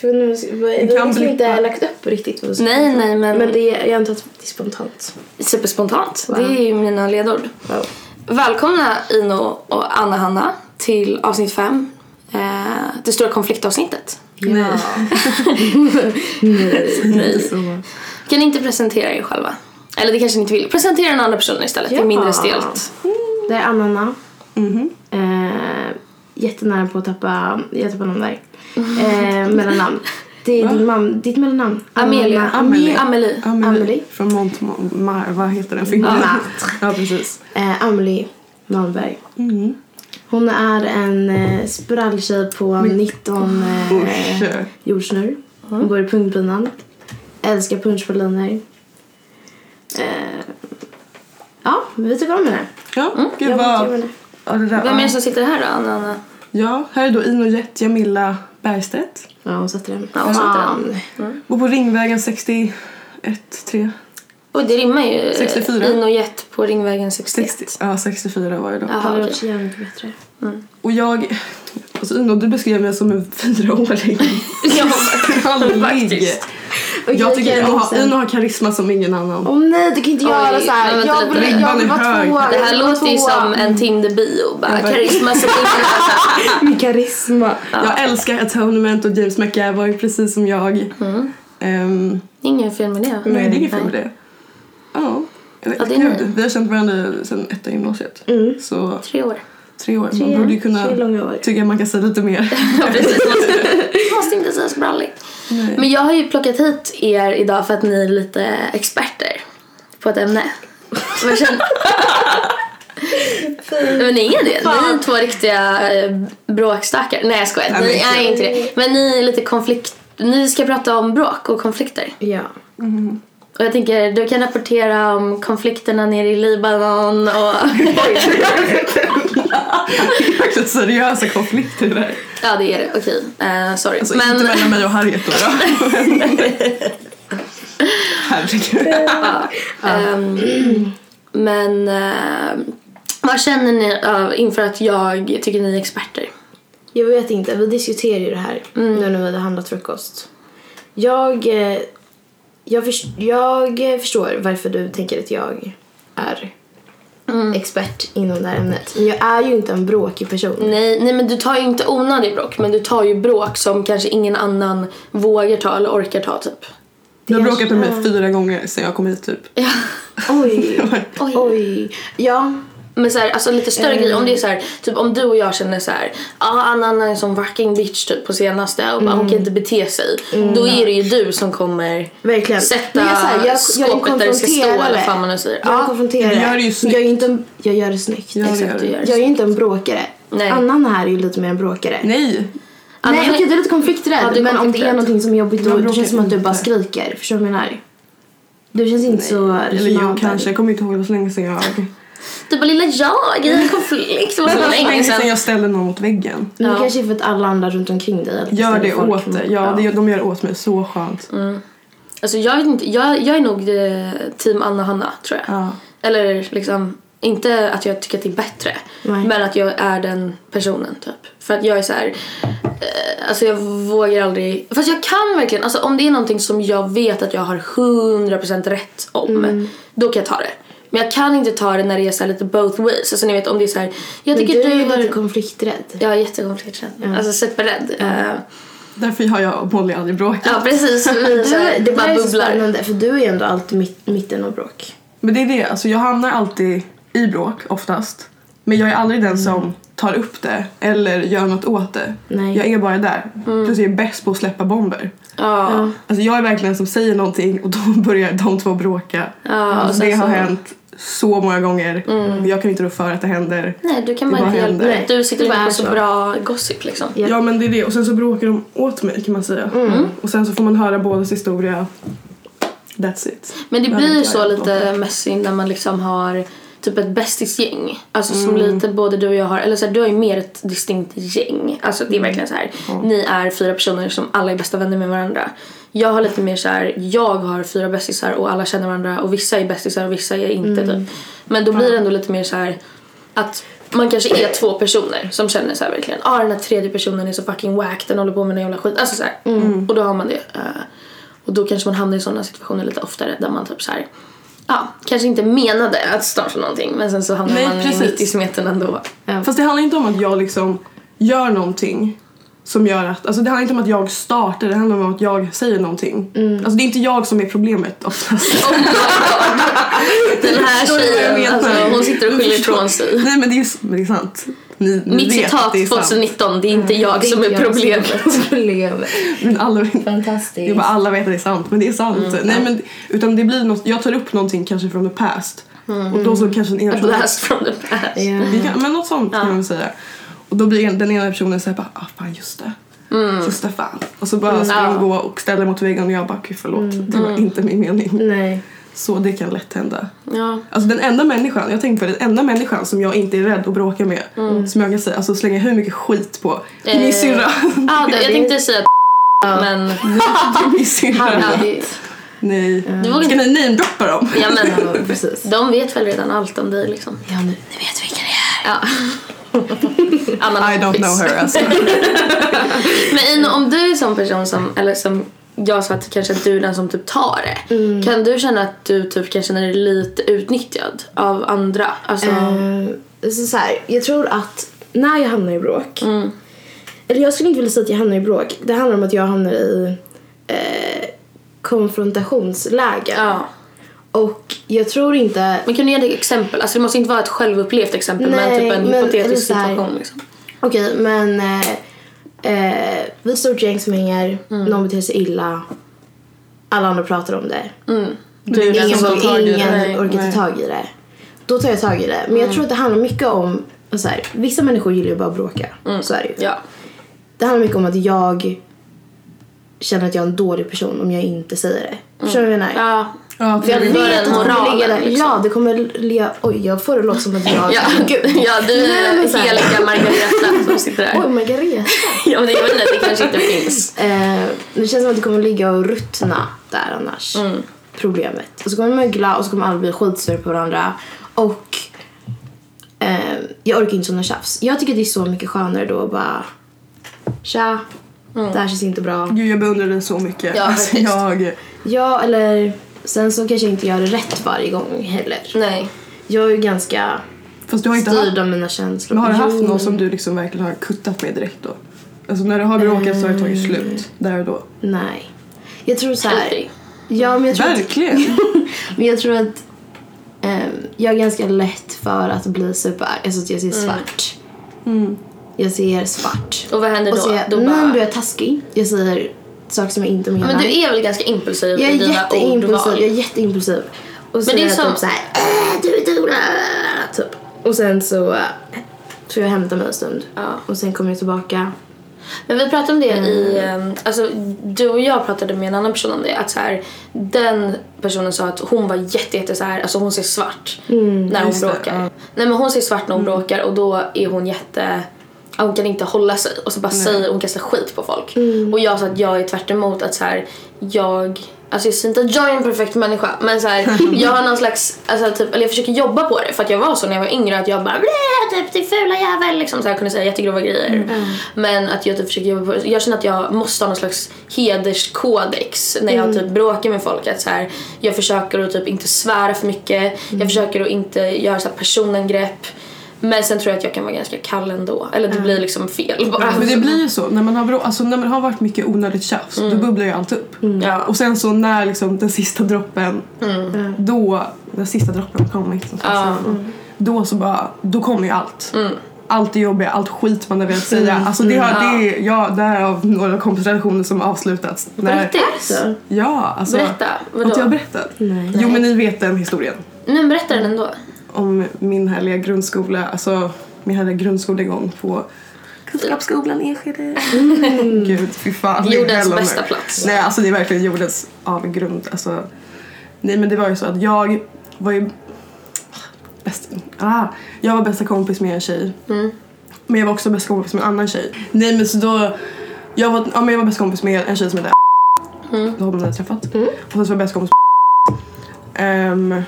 För nu, vi kan har liksom inte lagt upp riktigt vad vi ska Nej, nej, men- Men det är, jag antar att det är spontant. Superspontant. Wow. Det är ju mina ledord. Wow. Välkomna Ino och Anna-Hanna till avsnitt fem. Eh, det stora konfliktavsnittet. Nej. Nej. Så. Kan ni inte presentera er själva? Eller det kanske ni inte vill. Presentera den andra personen istället. Det är Ja. mindre stelt. Det är Anna. Mhm. Eh, jättenära på att tappa, jag tappar namn där. Eh, mellannamn. Det är din mam, ditt mellannamn. Amelia. Anna- Amelie. Amelie. Amelie. Från Montmar, vad heter den filmen? Martre. Ja, precis. Eh, Amelie Malmberg. Mm. Hon är en eh, spralltjej på 19 eh, jordsnurr. Hon bor i pungpinan. Älskar punschpraliner. Eh, ja, vi tycker om henne. Ja, gud Jag vad... Ja, det där, Vem är det som sitter här då, Anna-Hanna? ja, här är då Ino Jet Jamila Bergstedt. Ja, hon sätter den. Ja, hon sätter Fan. den. Bor på Ringvägen 61 3. Oj, det rimmar ju. 64. Ino Jet på Ringvägen 61. 60, ja, 64 var det då. Jaha, Hade okej. varit mycket bättre. Och jag... Alltså Ino, du beskrev mig som en fyraåring. Ja, Aldrig. Faktiskt. Jag tycker Ino sen. har, karisma som ingen annan. Åh nej, du kan inte Oj, göra så här. Jag lite. vill, jag vill vara tvåa. Det här låter ju som en Tinder-bio. Ja, karisma som ingen Min karisma. Jag älskar Atonement och James McAvoy precis som jag. Mm. Ehm, Ingen fel med det. nej, det är inget fel med det. Ja. Vet, Ja, det är gud, vi har känt varandra sedan ettan gymnasiet. Mm. Så Tre år. Tre år. Man Tre- borde ju kunna tycka man kan säga lite mer. Ja, precis. Det måste inte säga så bralligt. Nej. Men jag har ju plockat hit er idag för att ni är lite experter på ett ämne. Men jag känner... Men ni är det. Ni är två riktiga eh, bråkstakar. Nej jag skojar. Ni men- är inte det. Men ni är lite konflikt... Ni ska prata om bråk och konflikter. Ja. Och jag tänker du kan rapportera om konflikterna nere i Libanon och... Det är faktiskt seriösa konflikter där. ja det är det. Okej. Eh, sorry. Alltså Men... inte mellan mig och Harriet då. då. Herregud. Ja. Ehm, men eh, vad känner ni av, inför att jag tycker ni är experter? Jag vet inte, vi diskuterar ju det här Mm. nu när vi hade handlat frukost. Jag, eh, jag, förs- jag förstår varför du tänker att jag är Mm. expert inom det här ämnet. Men jag är ju inte en bråkig person. Nej, nej, men du tar ju inte onödig bråk, men du tar ju bråk som kanske ingen annan vågar ta eller orkar ta typ. Du har bråkat med mig fyra gånger sen jag kom hit typ. Ja. Oj, Oj. oj. Ja, Men så här, alltså lite större Mm. grejer. Om det är så här, typ om du och jag känner så här, ja Anna Anna är en sån fucking bitch typ på senaste och bara, hon kan inte bete sig. Då är det ju du som kommer Mm. verkligen. sätta jag här, jag, jag skåpet där det ska stå eller fan man nu säger. Jag är Ja, konfronterare. Du gör det ju snyggt. Jag är inte en, jag gör det snyggt. Ja, det exakt, gör du du. gör det. Jag är ju inte en bråkare. Nej. Annan här är ju lite mer en bråkare. Nej. Anna, Nej okej du är lite konflikträdd Ja, du är men om det är någonting som är jobbigt då Jag det känns som att du bara skriker. Förstår du vad jag menar? Du känns inte så Eller jo kanske, jag kommer inte ihåg det var så länge sedan jag... Du bara lilla jag i en konflikt. Det var så länge sedan jag ställde någon mot väggen. Men Ja. det kanske är för att alla andra runt omkring dig Gör det folk åt dig. Ja, det, de gör det åt mig. Så skönt. Alltså jag vet inte, jag, jag är nog eh, team Anna-Hanna tror jag. Ja. Eller liksom, inte att jag tycker att det är bättre. Nej. Men att jag är den personen typ. För att jag är så här. Eh, alltså jag vågar aldrig. Fast jag kan verkligen. Alltså om det är någonting som jag vet att jag har 100% rätt om. Mm. Då kan jag ta det. Men jag kan inte ta det när det är så här lite both ways. Alltså ni vet om det är så här. Jag Men tycker du är lite konflikträdd. Jag är jättekonflikträdd. Alltså superrädd. Eh, Därför har jag och Molly aldrig bråkat. ja precis. Så Du, det det bara är så bubblar. spännande för du är ju ändå alltid mitt, mitten av bråk. Men det är det, alltså jag hamnar alltid i bråk oftast. Men jag är aldrig den som tar upp det eller gör något åt det. Nej. Jag är bara där. Plus jag är bäst på att släppa bomber. Ja. Alltså jag är verkligen som säger någonting och då börjar de två bråka. Ja, och alltså det har så- hänt så många gånger. Och jag kan inte rå för att det händer. Nej, du kan Det bara inte hjälpa mig. Du sitter Det bara är så bra gossip liksom. Ja. Ja men det är det. Och sen så bråkar de åt mig kan man säga. Och sen så får man höra bådas historia. That's it. Men det Behöver blir så lite messy när man liksom har typ ett bästisgäng. Alltså som Mm. lite både du och jag har, eller så här, du har ju mer ett distinkt gäng. Alltså det är verkligen så här. ni är fyra personer som alla är bästa vänner med varandra. Jag har lite mer så här, jag har fyra bästisar och alla känner varandra och vissa är bästisar och vissa är inte Mm. typ. Men då blir det ändå lite mer så här att man kanske är två personer som känner så här verkligen, ah den här tredje personen är så fucking wack, den håller på med någon jävla skit. Alltså så här. Och då har man det. eh, och då kanske man hamnar i sådana situationer lite oftare där man typ så här, ja, kanske inte menade att starta någonting men sen så hamnar Nej, man precis. mitt i smeten ändå. Fast det handlar inte om att jag liksom gör någonting som gör att, alltså det handlar inte om att jag startar, det handlar om att jag säger någonting. Alltså det är inte jag som är problemet oftast. Den här tjejen, alltså, hon sitter och skyller ifrån sig. Nej men det är, men det är sant. Ni, ni Mitt citat det är sant. 2019, det är inte jag som är inte jag problemet. som är problemet. Men alla, Fantastiskt. bara alla vet att det är sant, men det är sant. Nej, men, utan det blir något, jag tar upp någonting kanske från the past. Och då så kanske den ena A blast from the past. Ja. Vi kan, men något sånt kan man säga. Och då blir en- den ena personen såhär bara, ah fan just det. Just det fan. Och så bara ska Ja. de gå och ställa mot väggen och jag bara, gud förlåt. Det var inte min mening. Nej. Så det kan lätt hända. Ja. Alltså den enda människan, jag tänkte på det, den enda människan som jag inte är rädd att bråka med. Som jag kan säga, alltså slänga hur mycket skit på. Är min Eh, syrra. Ah, det, jag tänkte säga men... Det är min syrra. Ja, det, Nej. Du vågar Ska inte- ni namedroppa dem? ja, men Ja, precis. de vet väl redan allt om dig liksom. Ja, nu, nu vet vilka det är. Ja. Anna I don't know her alltså. Men Ino, om du är en sån person som, eller som jag sa att kanske att du är den som typ tar det. Mm. Kan du känna att du typ kan känna dig lite utnyttjad av andra? Alltså, Eh, så så här, jag tror att när jag hamnar i bråk, Mm. eller jag skulle inte vilja säga att jag hamnar i bråk, det handlar om att jag hamnar i eh, konfrontationsläge. ja. Och jag tror inte, Men kan du ge dig exempel? Alltså det måste inte vara ett självupplevt exempel men Nej, typ en men- hypotetisk situation liksom. okej men eh, eh, vi är ett gäng som hänger, Mm. någon beter sig illa, alla andra pratar om det. Du är den ingen som tar tag i det. ingen Nej. orkar ta tag i det. Då tar jag tag i det. Men jag tror att det handlar mycket om, så här, vissa människor gillar ju bara att bråka. Så är det ju. Ja. Det handlar mycket om att jag känner att jag är en dålig person om jag inte säger det. Förstår du vad jag menar? Ja. Ja, Vi Jag hade vet den att det kommer moralen, ligga där. liksom. Ja, det kommer ligga... Oj, jag får det låta som att jag... Ja. Gud. ja, du är heliga Margareta som sitter där. Oj, Margareta. Ja men jag vet inte, det kanske inte finns. Eh, det känns som att det kommer ligga och ruttna där annars. Mm. Problemet. Och så kommer det mögla och så kommer alla bli skitsura på varandra. Och eh, jag orkar inte sådana tjafs. Jag tycker det är så mycket skönare då att bara... Tja, det här känns inte bra. Gud jag beundrar dig så mycket. Ja, alltså, jag, Ja, eller sen så kanske jag inte gör det rätt varje gång heller. Nej. Jag är ju ganska fast du har inte haft, styrd av mina känslor. men har du haft Jo, någon som du liksom verkligen har kuttat med direkt då? Alltså när du har bråkat så har det tagit slut där och då. Nej. Jag tror så här. Ja, men jag tror att, Verkligen! men jag tror att ehm, jag är ganska lätt för att bli superarg. Alltså att jag ser svart. Jag ser svart. Och vad händer Och då? så jag, då bara... är jag taskig. Jag säger saker som jag inte menar. Men du är väl ganska impulsiv jag i är dina jätteimpulsiv. Jag är jätteimpulsiv. Och så Men det är är jag som- typ såhär, äh, du är dum, typ. Och sen så äh, tror jag hämtar mig en stund. Ja. Och sen kommer jag tillbaka. Men vi pratade om det Mm. i, ehm, alltså du och jag pratade med en annan person om det. Att så här, den personen sa att hon var jätte, jätte så här, alltså hon ser svart Mm, när hon det, bråkar. ja. Nej men hon ser svart när hon bråkar och då är hon jätte, hon kan inte hålla sig och så bara säger hon kastar skit på folk. Mm. Och jag sa att jag är tvärt emot att så här, jag Alltså jag säger inte att jag är en perfekt människa men så här, jag har någon slags, alltså typ, eller jag försöker jobba på det för att jag var så när jag var yngre att jag bara "Blä, typ din fula jävel liksom så här, kunde säga jättegrova grejer. Men att jag typ försöker jobba på det. Jag känner att jag måste ha någon slags hederskodex när jag typ bråkar med folk. Att så här, jag försöker att typ inte svära för mycket, jag försöker att inte göra så här personangrepp. Men sen tror jag att jag kan vara ganska kall ändå. Eller det blir liksom fel bara. Men det blir ju så, när man har, alltså, när man har varit mycket onödigt tjafs då bubblar ju allt upp. Ja. Och sen så när liksom den sista droppen, då, den sista droppen kommer inte som Ja. mm. Då så bara, då kommer ju allt. Allt det jobbiga, allt skit man har velat säga. Alltså det har, det, ja, därav några kompisrelationer som har avslutats. När, ja, alltså. Berätta, Har inte jag vadå? berättat? Nej. Jo men ni vet den historien. Nej men berätta den ändå. Om min härliga grundskola, alltså min härliga grundskolegång på Kunskapsskolan Enskede. Gud, fy fan. Jordens bästa plats. Nej, alltså det är verkligen jordens avgrund. Alltså, nej men det var ju så att jag var ju bäst, ah, jag var bästa kompis med en tjej. Mm. Men jag var också bästa kompis med en annan tjej. Nej men så då, jag var, ja, men jag var bästa kompis med en tjej som hette Mm. Då har man träffat. Och sen så var jag bästa kompis med Ehm,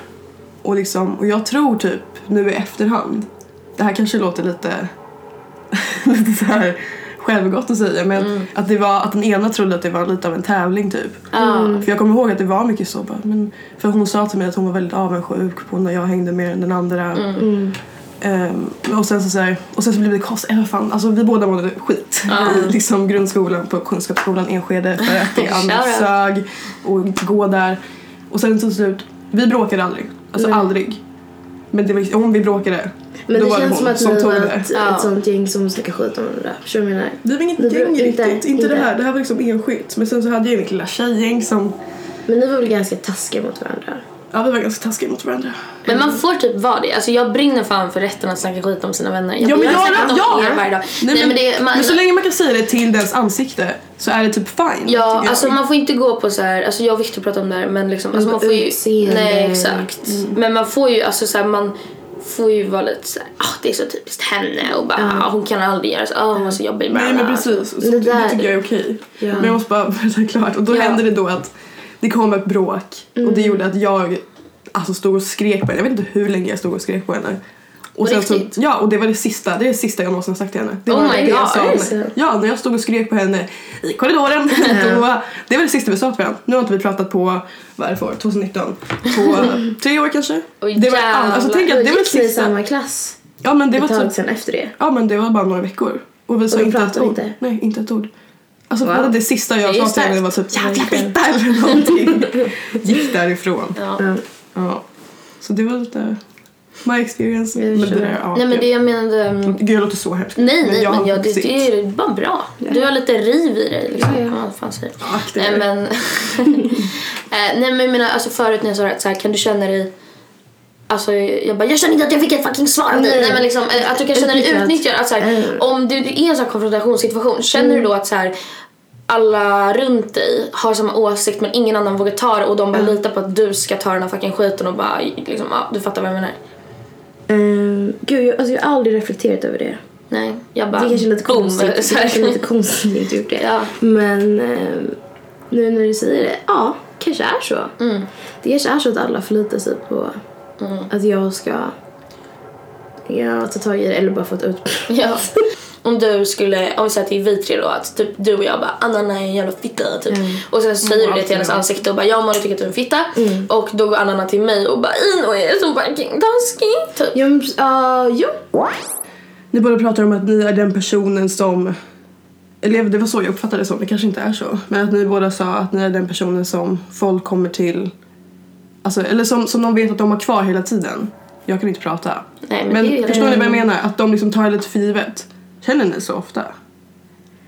och liksom, och jag tror typ nu i efterhand det här kanske låter lite, lite så här självgott att säga men Mm. att det var att den ena trodde att det var lite av en tävling typ. Ja. För jag kommer ihåg att det var mycket så bara, men för hon sa till mig att hon var väldigt avundsjuk på när jag hängde med den andra. Mm. Ehm, och sen så, så här, och sen så blev det konstigt, fan, alltså vi båda mådde skit i liksom grundskolan på Kunskapsskolan Enskede för att det annars sög och gå där. Och sen till slut, vi bråkade aldrig. Alltså Nej. aldrig. Men det var, om vi bråkade, Men då det var känns det som hon att som tog det. ett, Ja. ett sånt gäng som snackar skit om varandra. Förstår du vad jag menar? Vi var inget bråk- gäng inte- riktigt, inte, det inte. här. Det här var liksom enskilt. Men sen så hade jag mitt lilla tjejgäng som, Men ni var väl ganska taskiga mot varandra? Ja vi var ganska taskiga mot varandra. Men man får typ vara det. Alltså jag brinner fan för rätten att snacka skit om sina vänner. Jag Ja, men jag- om ja. er varje dag. Nej, men, men det, man, men så länge man kan säga det till dens ansikte så är det typ fine. Ja, jag. alltså man får inte gå på så här, alltså jag och Victor pratade om det här men liksom, alltså man får ju, utseende. nej exakt. Men man får ju, alltså så här, man får ju vara lite såhär, ah det är så typiskt henne och bara, ah, hon kan aldrig göra så, ah hon var så jobbig. bla, Nej men precis, så Det det, där- tycker jag är okej. Ja. Men jag måste bara berätta klart. Och då Ja. hände det då att det kom ett bråk och Mm. det gjorde att jag alltså, stod och skrek på henne. Jag vet inte hur länge jag stod och skrek på henne. Och sen så, ja, och det var det sista, det är det sista jag någonsin har sagt till henne. Det Oh var det jag sa? Ja, när jag stod och skrek på henne i korridoren. då, det var det sista vi sa till varandra. Nu har inte vi pratat på, vad är det för år? 2019? På tre år kanske? Oj, det var, all, alltså, tänk att det var det ni i sista. samma klass Ja men det var ett tag typ, sen efter det. ja men det var bara några veckor. Och vi sa de inte ett ord. inte? Nej, inte ett ord. Alltså Wow. bara det sista jag sa till henne var typ jävla fitta eller någonting. Gick därifrån. Ja. Ja. Ja. Så det var lite my experience. Men det där, ja, Nej men det jag menade, mm, Gud jag låter så hemskt. nej nej jag men ja, det, det är bara bra. Du har lite riv i dig liksom. Ja, Ja, fan säger Nej men, Eh, nej men jag menar alltså förut när jag sa det så här, kan du känna dig Alltså jag bara, jag känner inte att jag fick ett fucking svar av dig. Nej. Men liksom eh, att du kan känna dig Utnyttjad. utnyttjad. Att så här, Mm. Om du, du är i en sån här konfrontationssituation, känner du då att så här, alla runt dig har samma åsikt men ingen annan vågar ta det och de bara litar på att du ska ta den här fucking skiten och bara liksom, ja du fattar vad jag menar. Um, gud, jag, alltså, jag har aldrig reflekterat över det. Nej, jag bara Det är kanske lite boom, konstigt. Det är kanske lite konstigt att jag inte gjort det. Ja. Men ehm, nu när du säger det, ja, kanske är så. Mm. Det kanske är så att alla förlitar sig på att jag ska ja, ta tag i det eller bara få ett ut... Ja. Om du skulle, om vi säger att det är vi tre då, att typ du och jag bara Anna nej en jävla fitta typ. Och sen säger du det till hennes alltid. ansikte och bara jag Molly tycker att du är en fitta. Och då går Anna till mig och bara Ino är så fucking taskig typ. Ja, uh, jo. Ni båda pratar om att ni är den personen som eller det var så jag uppfattade det som, det kanske inte är så. Men att ni båda sa att ni är den personen som folk kommer till Alltså, eller som, som de vet att de har kvar hela tiden. Jag kan inte prata. Nej, men men det är förstår ni vad jag menar? Att de liksom tar det lite för givet. Känner ni så ofta?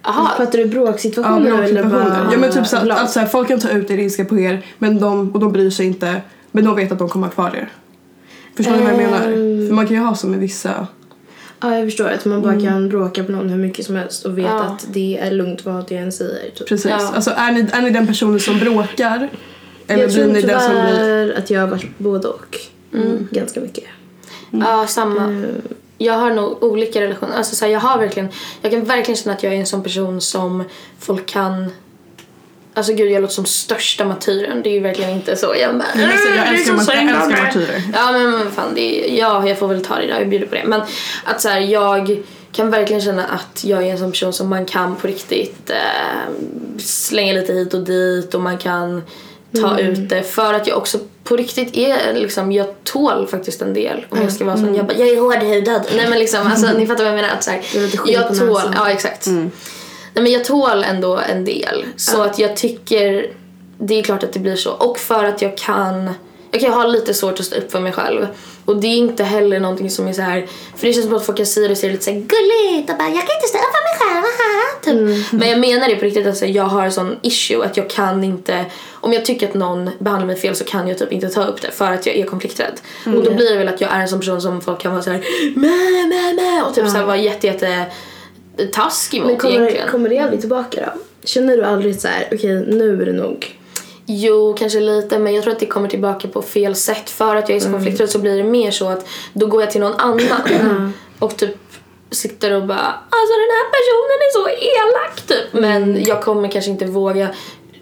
Jaha. Pratar du Ja, bråksituationer eller bråksituationer. bara Ja men typ så att, att så här, folk kan ta ut er ilska på er men de, och de bryr sig inte. Men de vet att de kommer ha kvar er. Förstår ni vad jag menar? Ehm. För man kan ju ha så med vissa. Ja, jag förstår att man bara kan bråka på någon hur mycket som helst och vet Ja. att det är lugnt vad jag än säger. Typ. Precis. Ja. Alltså är ni, är ni den personen som bråkar? Eller jag blir tror ni den som blir... att jag har varit både och. Mm. Ganska mycket. Ja, samma. Mm. Jag har nog olika relationer. Alltså, så här, jag, har verkligen, jag kan verkligen känna att jag är en sån person som folk kan... Alltså gud, jag låter som största martyren. Det är ju verkligen inte så. Jag, bara, Men alltså, jag "Äh, det är älskar så mat- jag älskar dig." martyrer. Ja, men men fan, det är, ja, jag får väl ta det idag. Jag bjuder på det. Men att så här, jag kan verkligen känna att jag är en sån person som man kan på riktigt eh, slänga lite hit och dit och man kan ta ut det för att jag också på riktigt är liksom, jag tål faktiskt en del om jag ska vara sån, jag bara, jag är hårdhudad. Nej men liksom, alltså ni fattar vad jag menar att så här, jag tål, näsan. ja exakt. Nej men jag tål ändå en del. Så att jag tycker det är klart att det blir så. Och för att jag kan jag kan ha lite svårt att stå upp för mig själv. Och det är inte heller någonting som är så här för det känns som att folk kan säga det och lite såhär gulligt och bara jag kan inte stå upp för mig själv, haha", typ. Men jag menar det på riktigt att så här, jag har en sån issue att jag kan inte om jag tycker att någon behandlar mig fel så kan jag typ inte ta upp det för att jag är konflikträdd. Och då blir det väl att jag är en sån person som folk kan vara såhär mä, mä, mä och typ så här vara jätte, jätte taskig mot Men kommer, egentligen. kommer det aldrig tillbaka då? Känner du aldrig så här, okej nu är det nog? Jo, kanske lite, men jag tror att det kommer tillbaka på fel sätt. För att jag är så konflikträdd så blir det mer så att då går jag till någon annan och typ sitter och bara alltså den här personen är så elak typ. Men jag kommer kanske inte våga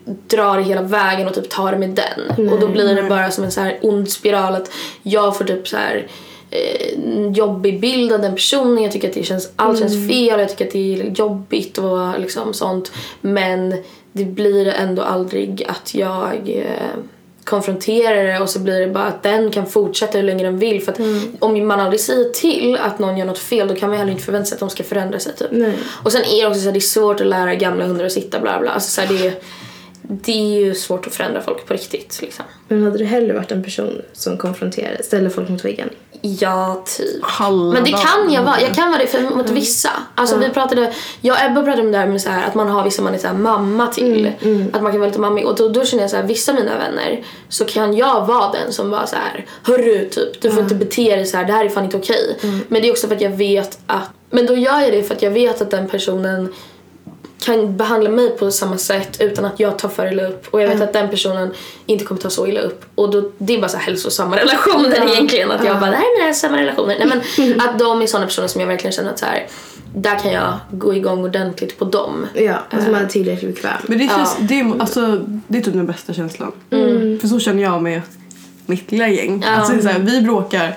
dra det hela vägen och typ ta det med den. Och då blir det bara som en så här ond spiral att jag får typ så här eh, jobbig bild av den personen. Jag tycker att det känns, allt känns fel. Jag tycker att det är jobbigt och liksom sånt. Men det blir ändå aldrig att jag eh, konfronterar det och så blir det bara att den kan fortsätta hur länge den vill. För att om man aldrig säger till att någon gör något fel då kan man heller inte förvänta sig att de ska förändra sig. Typ. Nej. Och sen är det också så här, det är svårt att lära gamla hundar att sitta bla bla. Alltså, så här, det, är, det är ju svårt att förändra folk på riktigt. Liksom. Men hade du hellre varit en person som konfronterar, ställer folk mot väggen? Ja, typ. Halva Men det kan jag vara. Jag kan vara det för, Mm. mot vissa. Alltså vi pratade, jag och Ebba pratade om det här med så här, att man har vissa man är så mamma till. Mm, Att man kan vara lite mammig. Och då, då känner jag så här, vissa av mina vänner så kan jag vara den som bara så här, hörru typ, du får inte bete dig så här, det här är fan inte okej. Mm. Men det är också för att jag vet att, men då gör jag det för att jag vet att den personen kan behandla mig på samma sätt utan att jag tar för illa upp. Och jag vet att den personen inte kommer ta så illa upp. Och då, det är bara så här hälsosamma relationer egentligen. Att jag bara, det här är mina hälsosamma relationer. Nej, men att de är sådana personer som jag verkligen känner att så här, där kan jag gå igång ordentligt på dem. Ja, alltså man är tillräckligt bekväm. Men det, känns, det, är, alltså, det är typ den bästa känslan. För så känner jag med mitt lilla gäng. Ja. Alltså, det är så här, vi bråkar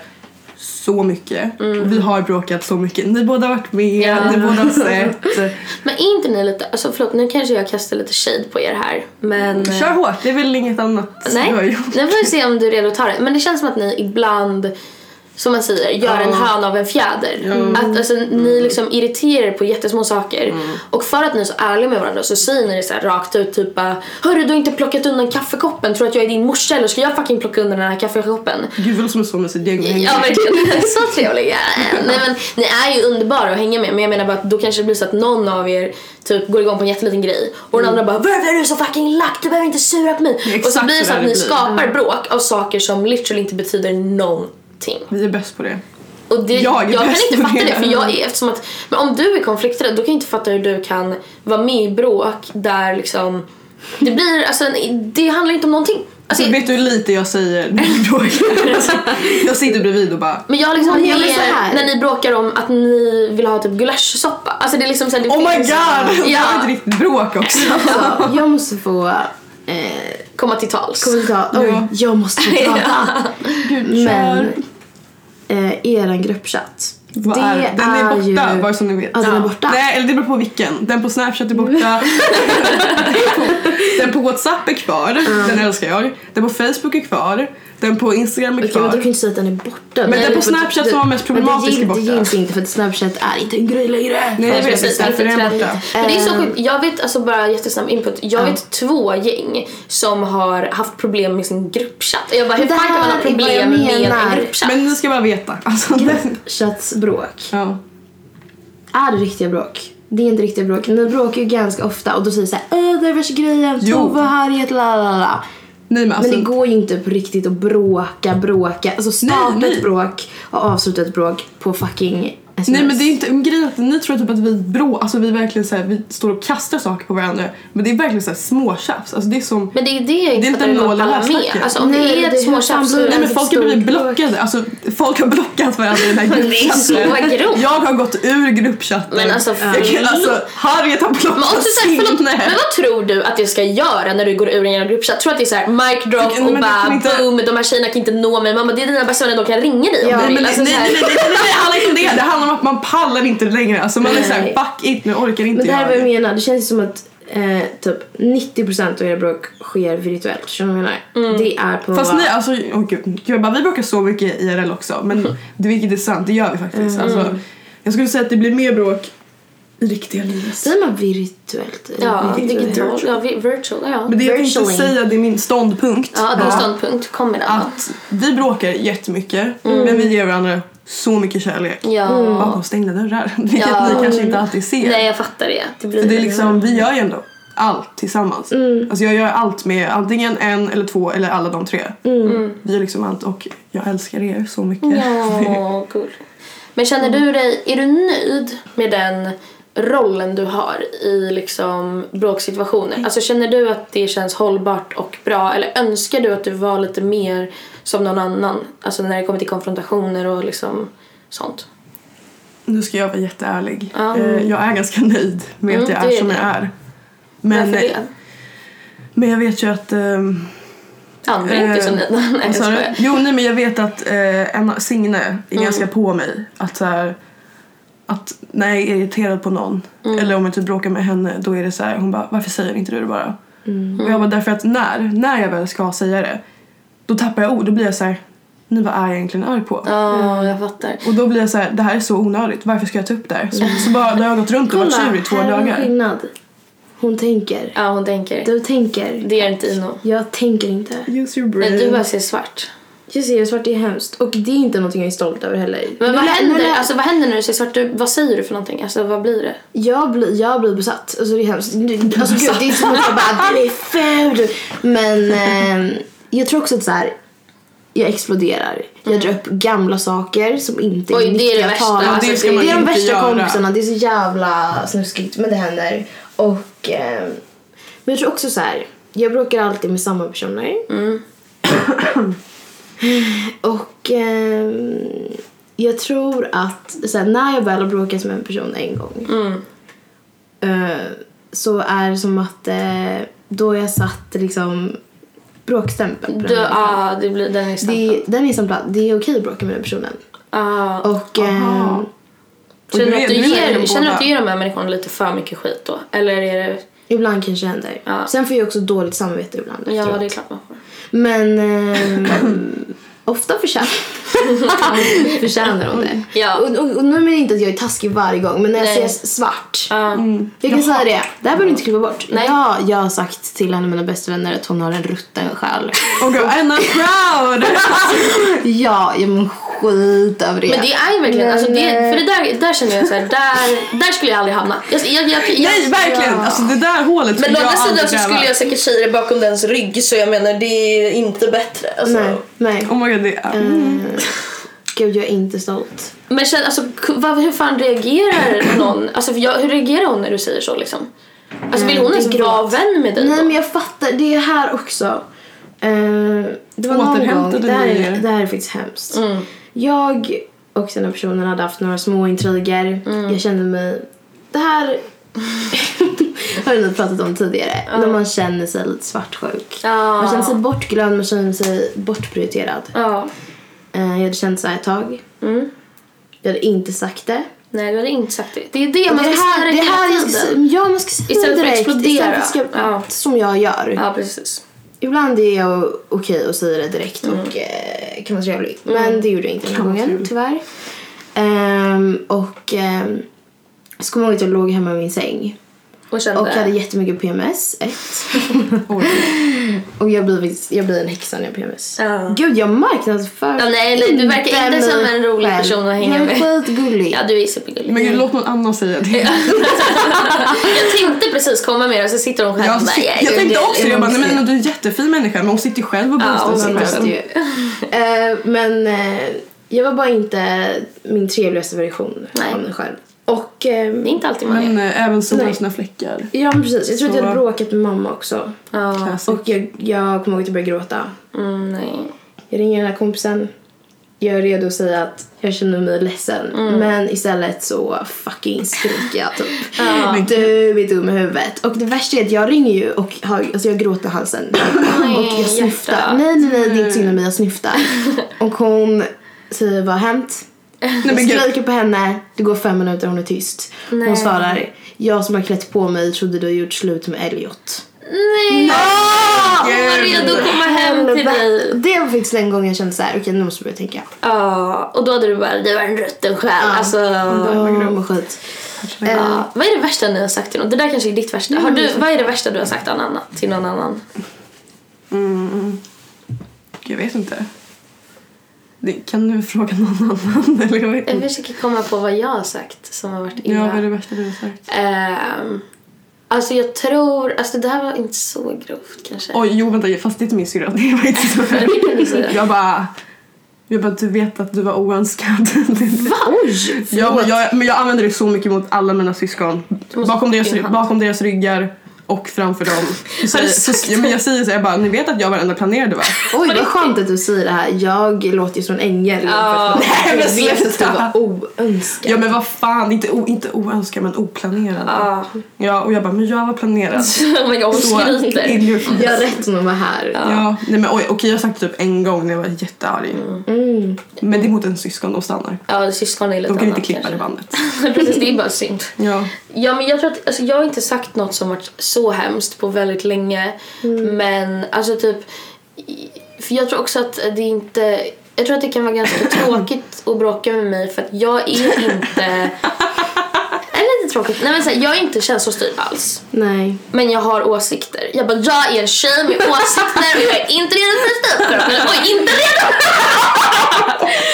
så mycket. Och vi har bråkat så mycket. Ni båda har varit med, Ja. ni båda har sett. Men är inte ni lite, alltså förlåt nu kanske jag kastar lite shade på er här. Men... Kör hårt, det är väl inget annat Nej, du har nu gjort. får vi se om du är redo att ta det. Men det känns som att ni ibland, som man säger, gör en höna av en fjäder. Att alltså, ni liksom irriterar er på jättesmå saker. Och för att ni är så ärliga med varandra så säger ni det så rakt ut typ Hörru du har inte plockat undan kaffekoppen, tror du att jag är din morsa eller ska jag fucking plocka undan den här kaffekoppen? Gud vad som är så med sitt gäng. Ja verkligen, så trevliga. Nej men ni är ju underbara att hänga med men jag menar bara att då kanske det blir så att någon av er typ går igång på en jätteliten grej och den andra bara Varför är du så fucking lack? Du behöver inte sura på mig. Och så blir det så att ni blir. skapar bråk av saker som literally inte betyder någonting. Vi är bäst på det. Och det, Jag är jag, kan inte fatta det. det för jag är eftersom att men om du är konflikträdd då kan jag inte fatta hur du kan vara med i bråk där liksom det blir alltså det handlar inte om någonting. Alltså, Alltså, vet du hur lite jag säger när bråkar? Alltså, jag sitter bredvid och bara men jag liksom med här. när ni bråkar om att ni vill ha typ gulaschsoppa. Alltså det är liksom så här, det Oh my god! Det var Ja, ett riktigt bråk också. Alltså, jag måste få eh, komma till tals. kommentar. Oj, Ja. jag måste få prata. Men eh, eran gruppchatt. Vad det är, den är borta ju... bara så ni vet. Ja, den är borta. Nej, eller det beror på vilken. Den på Snapchat är borta. den på Whatsapp är kvar. Den älskar jag. Den på Facebook är kvar. Den på Instagram är Okej, men kvar. kan du inte säga att den är borta. Men Nej, den på Snapchat som var mest men det problematisk är borta. Det gills inte för att Snapchat är inte en grej längre. Nej, jag vet Precis, inte. Därför är den borta. Men det är så sjukt. Jag vet, alltså bara jättesnabb input. Jag vet två gäng som har haft problem med sin gruppchatt. Jag bara, hur Det fan kan man ha problem med en gruppchatt? Men ni ska bara veta. Alltså, Gruppchatsbråk. ja. Är det riktiga bråk? Det är inte riktiga bråk. Ni bråkar ju ganska ofta och då säger såhär Åh, det är värsta grejen. Tove och Harriet, la la la. Nej, men alltså, Men det går ju inte på riktigt att bråka, bråka. Alltså starta nej. ett bråk och avsluta ett bråk på fucking sms. Nej men det är inte, grejen är att ni tror typ att vi brå, alltså vi verkligen så här, vi står och kastar saker på varandra. Men det är verkligen så här småtjafs. Alltså det är som... Men det är det jag Det är inte inte fattar hur man nål pallar med. Alltså om Nej, det är ett är små hur fan tjafs så blir Nej men folk har blivit blockade. Alltså folk har blockat varandra i den här Men det är så gruppchatten. grovt. Jag har gått ur gruppchatten. Men alltså, jag kan, alltså Harriet har Men blockat såhär, förlåt, men vad tror du att jag ska göra när du går ur en gruppchatt? Tror du att det är såhär mic drop och bara inte- boom, de här tjejerna kan inte nå mig. Mamma det är dina bästa vänner, de kan ringa dig om Ja, du Nej, vill. Alltså, nej, nej, nej, nej, det handlar inte om det. Handlar om att man pallar inte längre. Alltså man är Nej. såhär fuck it, nu orkar inte Men det här är vad jag menar. Det känns som att eh, typ 90% av era bråk sker virtuellt. Känner du vad jag menar? Det är på... Fast ni, alltså, oh, gud, gud, jag bara, vi bråkar så mycket IRL också. Men det vilket är sant, det gör vi faktiskt. Alltså, jag skulle säga att det blir mer bråk i riktiga livet. Säger man virtuellt? Ja, Virtuellt. digital. Ja, vi- virtual. Ja. Men det jag tänkte säga, det är min ståndpunkt. Ja, din ståndpunkt. Kom med den. Att vi bråkar jättemycket, men vi ger varandra så mycket kärlek. Ja. Bakom stängda dörrar. Vilket Ja. ni kanske inte alltid ser. Nej, jag fattar det. Det blir För det är liksom, vi gör ju ändå allt tillsammans. Alltså jag gör allt med antingen en eller två eller alla de tre. Vi gör liksom allt och jag älskar er så mycket. Ja, cool. Men känner du dig, är du nöjd med den rollen du har i liksom bråksituationer? Alltså känner du att det känns hållbart och bra eller önskar du att du var lite mer som någon annan? Alltså när det kommer till konfrontationer och liksom sånt. Nu ska jag vara jätteärlig. Eh, Jag är ganska nöjd med att Mm, jag är är som det. jag är. Men, Varför det? men jag vet ju att Ja, du är inte så Eh, nöjd. Nej, jag skojar. Jo, nej men jag vet att eh, en, Signe är Mm. ganska på mig. Att så här, att när jag är irriterad på någon Mm. eller om jag typ bråkar med henne då är det så här, hon bara varför säger inte du det bara? Mm. Och jag bara därför att när, när jag väl ska säga det då tappar jag ord, då blir jag så här, nu vad är jag egentligen arg på? Ja, jag fattar. Och då blir jag så här, det här är så onödigt, varför ska jag ta upp det här? Så, så bara, då har jag gått runt och varit sur i två här är dagar. skillnad. Hon tänker. Ja, hon tänker. Du tänker. Det gör inte Ino. Jag tänker inte. Use your Nej, brain. Du bara ser svart. Jag ser svart, det är hemskt. Och det är inte någonting jag är stolt över heller. Men vad händer, alltså, vad händer när du ser svart? Du, vad säger du för någonting? Alltså, vad blir det? Jag blir, jag blir besatt. Alltså det är hemskt. Det- Alltså gud, det är som att jag bara, du är ful. Men eh, jag tror också att så här, jag exploderar. Jag drar upp gamla saker som inte Mm. Oj, det är det värsta. Ja, Alltså, det det är de värsta göra. kompisarna. Det är så jävla snuskigt men det händer. Och eh, men jag tror också så här. jag bråkar alltid med samma personer. Mm. Och ehm, jag tror att så här, när jag väl har bråkat med en person en gång Mm. eh, så är det som att eh, då jag satt liksom bråkstämpeln på Du, den människan. ah, det blir, den är det, stämplad. Den är stämplad. Det är okej att bråka med den personen. Ah. Och Aha. Känner du Och att du, du du ger, känner du att du ger de här människorna lite för mycket skit då? Eller är det... ibland kanske det händer. Ja. Sen får jag också dåligt samvete ibland Ja, efteråt. det är klart man får. Men ehm, ofta förtjänar förtjänar de det. Ja. Och, och, och nu menar jag inte att jag är taskig varje gång men när jag Nej. ser svart. Ja. Jag kan säga det. Det här behöver du inte klippa bort. Nej. Ja, jag har sagt till en av mina bästa vänner att hon har en rutten själ. Och go, and I'm proud! ja, jag mår skit över det. Men det är ju verkligen, alltså det, för det där, där känner jag så här, där, där skulle jag aldrig hamna. Jag, jag, jag, jag, Nej verkligen! Ja. Alltså det där hålet men å andra sidan så skulle jag säkert säga det bakom dens rygg så jag menar det är inte bättre. Alltså. Nej, nej. Oh god det är... Mm. Gud, jag är inte stolt. Men känn, alltså, vad, hur fan reagerar någon? Alltså, jag, hur reagerar hon när du säger så liksom? Alltså vill hon det är ens vara vän med dig Nej, då? men jag fattar. Det är här också. Eh, det var någon gång. Det här, är, det här är faktiskt hemskt. Mm. Jag och den här personen hade haft några små intriger. Mm. Jag kände mig... Det här har vi pratat om tidigare. När man känner sig lite svartsjuk. Ja. Man känner sig bortglömd, man känner sig bortprioriterad. Ja. Eh, jag hade känt så här ett tag. Mm. Jag hade inte sagt det. Nej, du hade inte sagt det. Det är det man det ska säga det hela här tiden. ja, man ska säga Istället för att explodera. För att Ja. Som jag gör. Ja, precis. Ibland är jag okej att säga det direkt och eh, kan vara trevlig. Men det gjorde jag inte den här gången, tyvärr. Ehm, och um, så kommer jag ihåg att jag låg hemma i min säng Och kände... och hade jättemycket PMS, ett. Och jag blir, jag blir en häxa när jag har PMS. Ja. Gud, jag marknadsför Ja, nej, nej, du verkar inte som en rolig själv. person att hänga Jag med. är skitgullig. Ja, du är supergullig. Men gud låt någon annan säga det. Jag tänkte precis komma med det och så sitter hon själv Jag, och bara, jag, är tänkte gullig." också, jag bara, nej men du är en jättefin människa men hon sitter ju själv och boostar sig själv. Det. Eh, men eh, jag var bara inte min trevligaste version Nej. av mig själv. Och är inte alltid man Men är. eh, även solen har Nej. sina fläckar. Ja men precis, jag tror att jag hade bråkat med mamma också. Classic. Och jag, jag kommer ihåg att jag började gråta. Mm, nej. Jag ringer den här kompisen. Jag är redo att säga att jag känner mig ledsen. Men istället så fucking skriker jag typ. Ja. Du är dum i huvudet. Och det värsta är att jag ringer ju och har, alltså jag gråter i halsen. och jag snyftar. Nej nej nej det är inte synd om mig, jag snyftar. och hon säger vad har hänt? Nej skriker på henne, det går fem minuter hon är tyst. Nej. Hon svarar, jag som har klätt på mig trodde du har gjort slut med Elliot. Nej! Hon var redo att komma hem till dig. Det var faktiskt den gången jag kände så här, okej nu måste jag börja tänka. Ja, och då hade du bara, du var en rutten själ. Alltså, Åh, vad skit. Ja. Vad är det värsta ni har sagt till någon? Det där kanske är ditt värsta. Har du, vad är det värsta du har sagt Anna, till någon annan? Mm. Jag vet inte. Det, kan du fråga någon annan? Eller jag vet Jag försöker komma på vad jag har sagt som har varit illa. Ja, vad är det värsta du har sagt? Ehm, alltså jag tror, alltså det här var inte så grovt kanske. Oj, jo vänta, fast det är inte min syrra. Det var inte så. Säga. Jag bara... Jag bara, du vet att du var oönskad. Oj! Ja, men, jag, men jag använder det så mycket mot alla mina syskon. Bakom deras, bakom deras ryggar. Och framför dem så, säger, så, ja, men jag säger så jag bara, ni vet att jag var den enda planerade va? Oj vad skönt att du säger det här. Jag låter ju som en ängel. Ja. Nej men men jag vet att du sluta. var oönskad. Ja men vad fan, inte, o, inte oönskad men oplanerad. Ja. Ja och jag bara, men jag var planerad. Oh my god, hon Så skryter. Jag har rätt som att vara här. Ja, nej men oj, okej jag har sagt det typ en gång när jag var jättearg. Mm. Men det är mot en syskon, de stannar. Ja, syskon är lite De kan inte annat klippa det bandet. Precis, det är bara synd. Ja. Ja, men jag tror att, alltså, jag har inte sagt något som varit så hemskt på väldigt länge. Men alltså typ, för jag tror också att det inte, jag tror att det kan vara ganska tråkigt att bråka med mig för att jag är inte tråkigt, nej men så här, jag är inte känslostyrd alls. Nej. Men jag har åsikter. Jag bara, jag är en tjej med åsikter och jag är inte redo för att stå upp för dem. Oj, inte redo!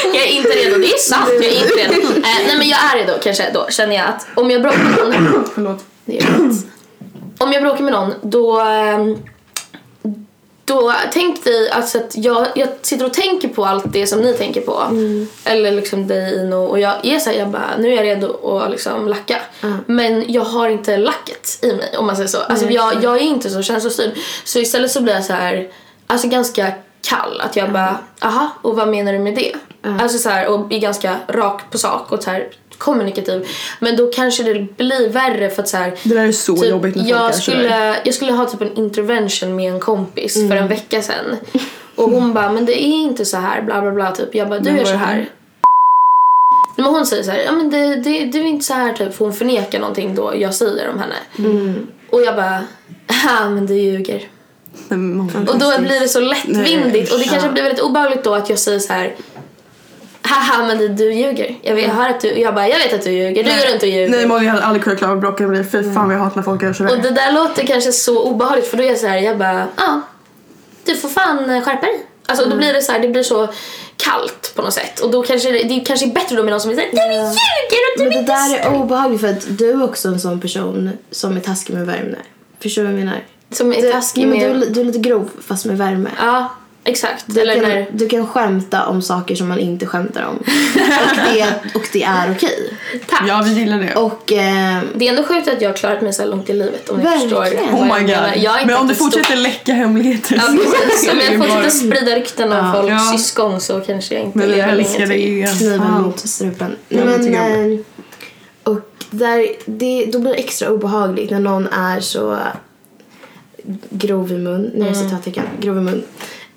jag är inte redo, det är sant. Jag är inte redo. Eh, nej men jag är redo kanske då, känner jag att om jag bråkar med någon, Förlåt. det är rätt. Om jag bråkar med någon, då... ehm, Då tänk dig alltså att jag, jag sitter och tänker på allt det som ni tänker på. Eller liksom dig Ino. Och jag är såhär, jag bara, nu är jag redo att liksom lacka. Men jag har inte lacket i mig om man säger så. Alltså Nej, jag, jag är inte så känslostyrd. Så istället så blir jag så här, alltså ganska kall. Att jag bara, aha, och vad menar du med det? Alltså så här, och är ganska rak på sak och så här kommunikativ. Men då kanske det blir värre för att så här, Det där är så Typ, jobbigt när jag, sådär. skulle, jag skulle ha typ en intervention med en kompis för Mm. en vecka sedan. Och hon bara, men det är inte så här, bla bla bla. Typ. Jag bara, du Men gör så här. Nej, Men hon säger så här, ja men det, det, det är inte så här typ. För hon förnekar någonting då jag säger om henne. Mm. Och jag bara, ja men du ljuger. Nej, Och då blir det så lättvindigt. och det kanske blir väldigt obehagligt då att jag säger så här. Haha men du, du ljuger. Jag, vet, jag hör att du, jag bara, jag vet att du ljuger. Du går runt och ljuger. Nej Molly jag hade aldrig kunnat klara bråka med dig. Fy fan vad jag hatar när folk gör sådär. Och det där låter kanske så obehagligt för då är jag så här, jag bara, ja, du får fan skärpa dig. Alltså Mm. då blir det så här, det blir så kallt på något sätt och då kanske det, det kanske är bättre då med någon som är såhär, du ljuger och du Men det där snäll." är obehagligt för att du är också en sån person som är taskig med värme. Förstår du vad jag menar? Som är Du, taskig men med... du, är li- du är lite grov fast med värme. Ja, exakt. Du Eller kan, när... du kan skämta om saker som man inte skämtar om. och, det, och det är okej. Tack. Ja vi gillar det. Och ehm, Det är ändå sjukt att jag har klarat mig så här långt i livet om ni förstår Oh my jag god. Jag är Men om du fortsätter läcka hemligheter Ja, precis. Om är det jag fortsätter sprida rykten om Ja. folks Ja. syskon så kanske jag inte Men vi lever länge till. kniven mot strupen. Ja, Nej, men, jag eh, och där, det, då blir det extra obehagligt när någon är så grov i mun. Nej, Mm. citattecken. Grov i mun.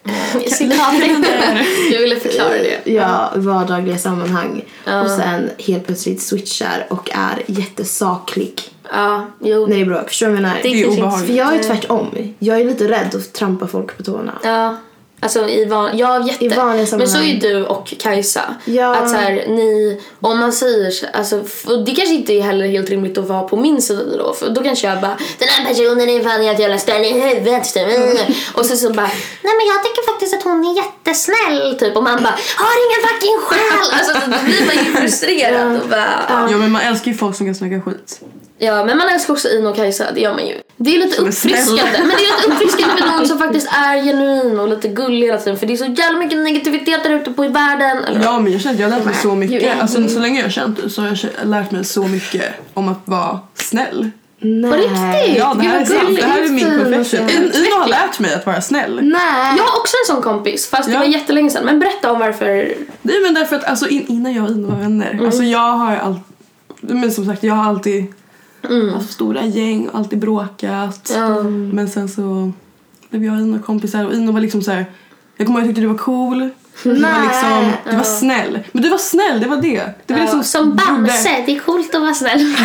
Jag ville förklara det. Ja, vardagliga sammanhang. Ja. Och sen helt plötsligt switchar och är jättesaklig Ja, jo. när det är bråk. Förstår du vad jag menar? Det är kanske inte- obehagligt. För jag är tvärtom. Jag är lite rädd att trampa folk på tårna. Ja. Alltså i, van, ja, jätte. I vanliga Men så är sammanhang. ju du och Kajsa. Ja. Att så här, ni, om man säger så- alltså, och det kanske inte är heller helt rimligt att vara på min sida då. För då kanske jag bara, den här personen är fan helt jävla störd i huvudet. typ. Och så, så bara, nej men jag tycker faktiskt att hon är jättesnäll. Typ. Och man bara, har ingen fucking själ. Alltså så blir man ju frustrerad. Och bara, ja. Ja men man älskar ju folk som kan snacka skit. Ja, men man älskar också Ino och Kajsa, det gör man ju. Det är lite Som uppfriskande. Men det är lite uppfriskande med någon som faktiskt är genuin och lite gullig hela tiden. För det är så jävla mycket negativitet där ute på i världen. Eller? Ja men jag känner att jag har lärt mig så mycket. Alltså så länge jag har känt dig så har jag lärt mig så mycket om att vara snäll. Nej. På riktigt? Ja det här är sant. Det här är min profession. fin. In- Ina har lärt mig att vara snäll. Nej. Jag har också en sån kompis, fast det Ja. var jättelänge sedan. Men berätta om varför. Nej men därför att alltså, in, innan jag och Ina var vänner. Mm. Alltså jag har all, men som sagt jag har alltid haft stora gäng och alltid bråkat. Mm. Men sen så blev jag och Ina kompisar och Ina var liksom så här. Jag kommer ihåg att jag tyckte du var cool. Du var, liksom, du var snäll. Men du var snäll, det var det. Det var Ja, liksom som Bamse, det är coolt att vara snäll.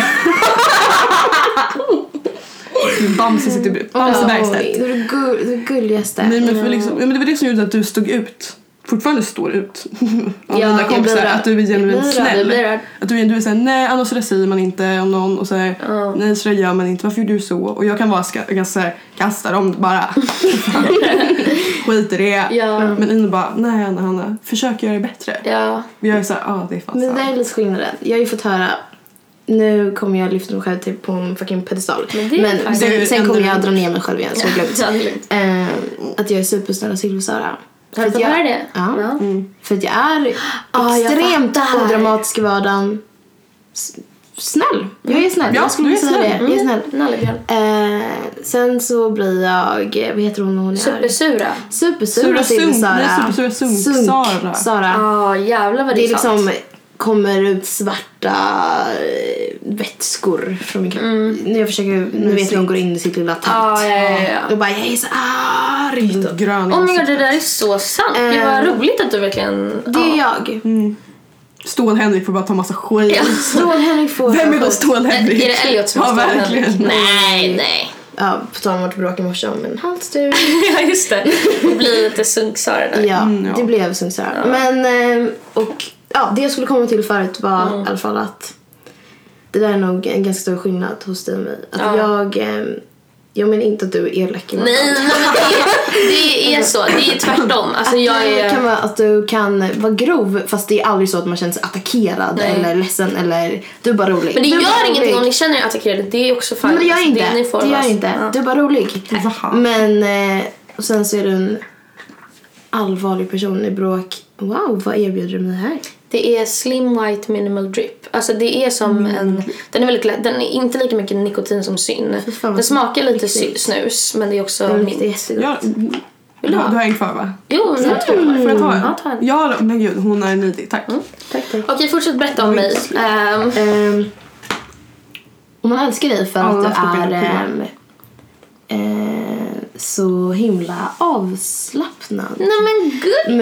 Bamse sitter Bamse Bergstedt. Du är det gulligaste. Nej men, för liksom, men det var det som gjorde att du stod ut. Fortfarande står ut. Av Ja, dina jag kompisar. Att du är genuint Jag snäll. jag. Att du, du är såhär, nej annars sådär säger man inte om någon och såhär, Ja. nej sådär gör man inte, varför gjorde du så? Och jag kan vara ska, ganska såhär, kasta dem bara. Skit i det. Ja. Men Ina bara, nej Anna Hanna, försök göra det bättre. Ja. Vi är såhär, ja ah, det är fan Men det där är lite skillnaden. Jag har ju fått höra nu kommer jag lyfta mig själv till på en fucking pedestal. Men Men sen, sen kommer jag dra ner mig själv igen så det är lugnt. Ja, det är lugnt. Eh, att jag är supersnäll och Silversara. Har du fått höra det? Ja. Mm. För att jag är Ah, extremt odramatisk i vardagen. S- snäll. Jag är snäll. Ja, jag skulle du är säga snäll. det. Jag är snäll. Eh, sen så blir jag, vad heter hon hon är? Supersura. Supersura Sura till Sunk. Sara. Nej, Supersura Sunk. Sara. Sara. Ja, jävlar vad det, Det är är sant. liksom kommer ut svarta eh, vätskor från min kropp. När jag försöker, nu vet jag hon går in i sitt lilla tält. Ja, ja, ja, ja. Då bara jag är så arg. Grön Oh my god, det där är så sant. Gud Eh, vad roligt att du verkligen... Det är jag. Stål-Henrik får bara ta massa skit. Ja. Stål-Henrik får Vem är då Är Stål-Henrik? det Elliot som Ja, står verkligen. Nej, nej. Ja, på tal om vårt bråk i morse om en halsduk. Ja, just det. Det blir lite sunksara där. Ja, Mm, ja. det blev så här. Men, eh, och ja, det jag skulle komma till förut var Mm. i alla fall att det där är nog en ganska stor skillnad hos dig och mig. Att Ja. jag, eh, jag menar inte att du är elak något Nej, men det är, det är så. Det är tvärtom. Alltså jag Det är... kan vara att du kan vara grov fast det är aldrig så att man känner sig attackerad Nej. eller ledsen eller du är bara rolig. Men det du gör ingenting om ni känner er attackerade. Det är också fine. Men det gör Alltså, inte. får Det, gör inte. Ja. Du är bara rolig. Vaha. Men eh, och sen så är du en allvarlig person i bråk. Wow, vad erbjuder du mig här? Det är slim white minimal drip. Alltså det är som en... Den är väldigt lätt. Den är inte lika mycket nikotin som syn. Den smakar lite riktigt. sy- snus men det är också Det mint. luktar jättegott. Ja, Vill du du ha? har en kvar va? Jo, nu har jag Får jag ta en? Ja, ta en. Ja, men gud, hon är nidig. Tack. Tack, tack. Okej, fortsätt berätta om mig. Ehm, Ehm, och man älskar dig för att du är eh, så himla avslappnad. nej men gud.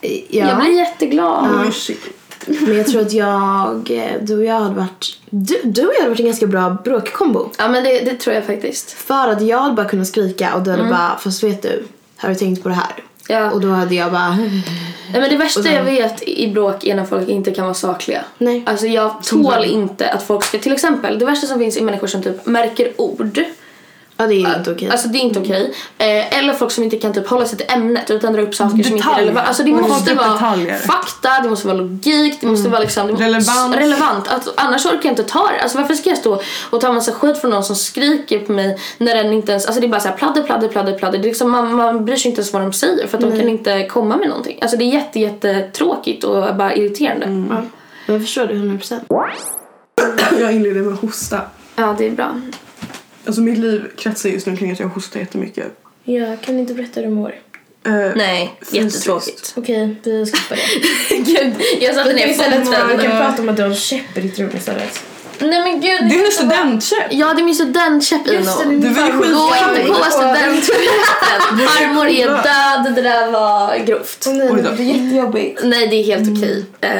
Eh, ja, Jag blir jätteglad. Shit. men jag tror att jag, eh, du och jag hade varit, du, du och jag hade varit en ganska bra bråkkombo. Ja men det, det tror jag faktiskt. För att jag hade bara kunnat skrika och du hade bara, fast vet du, har du tänkt på det här? Ja. Och då hade jag bara, Nej, men det värsta sen- jag vet i bråk är när folk inte kan vara sakliga. Nej. Alltså jag tål inte att folk ska, till exempel det värsta som finns är människor som typ märker ord. Ja det är inte okej. Alltså det är inte okej. Eh, eller folk som inte kan typ hålla sig till ämnet utan drar upp saker som inte är Detaljer. relevanta. Alltså det Mm. måste Typ vara detaljer. fakta, det måste vara logik, det måste vara liksom det måste- Relevans. relevant. Alltså, annars orkar jag inte ta det. Alltså varför ska jag stå och ta massa skit från någon som skriker på mig när den inte ens, alltså det är bara så här pladder, pladder, pladder, pladder. Det är liksom, man, man bryr sig inte ens vad de säger för att de kan inte komma med någonting. Alltså det är jätte, jätte tråkigt och bara irriterande. ja. Men jag förstår det 100%. Jag inleder med att hosta. Ja, det är bra. Alltså mitt liv kretsar just nu kring att jag hostar jättemycket. Jag kan inte berätta hur du mår. Eh, Nej, Fysiskt. jättetråkigt. Okej, vi skippar det. Gud, jag satte ner för, vi kan foten. prata om att du har en käpp i ditt rum istället. Nej men gud. Det är en studentkäpp! Ja, det är min studentkäpp Ino. Är Du var ju Gå inte på studenttoaletten. Farmor är död. Det där var grovt. nej, Oj då. det är jättejobbigt. Nej, det är helt okej. Eh,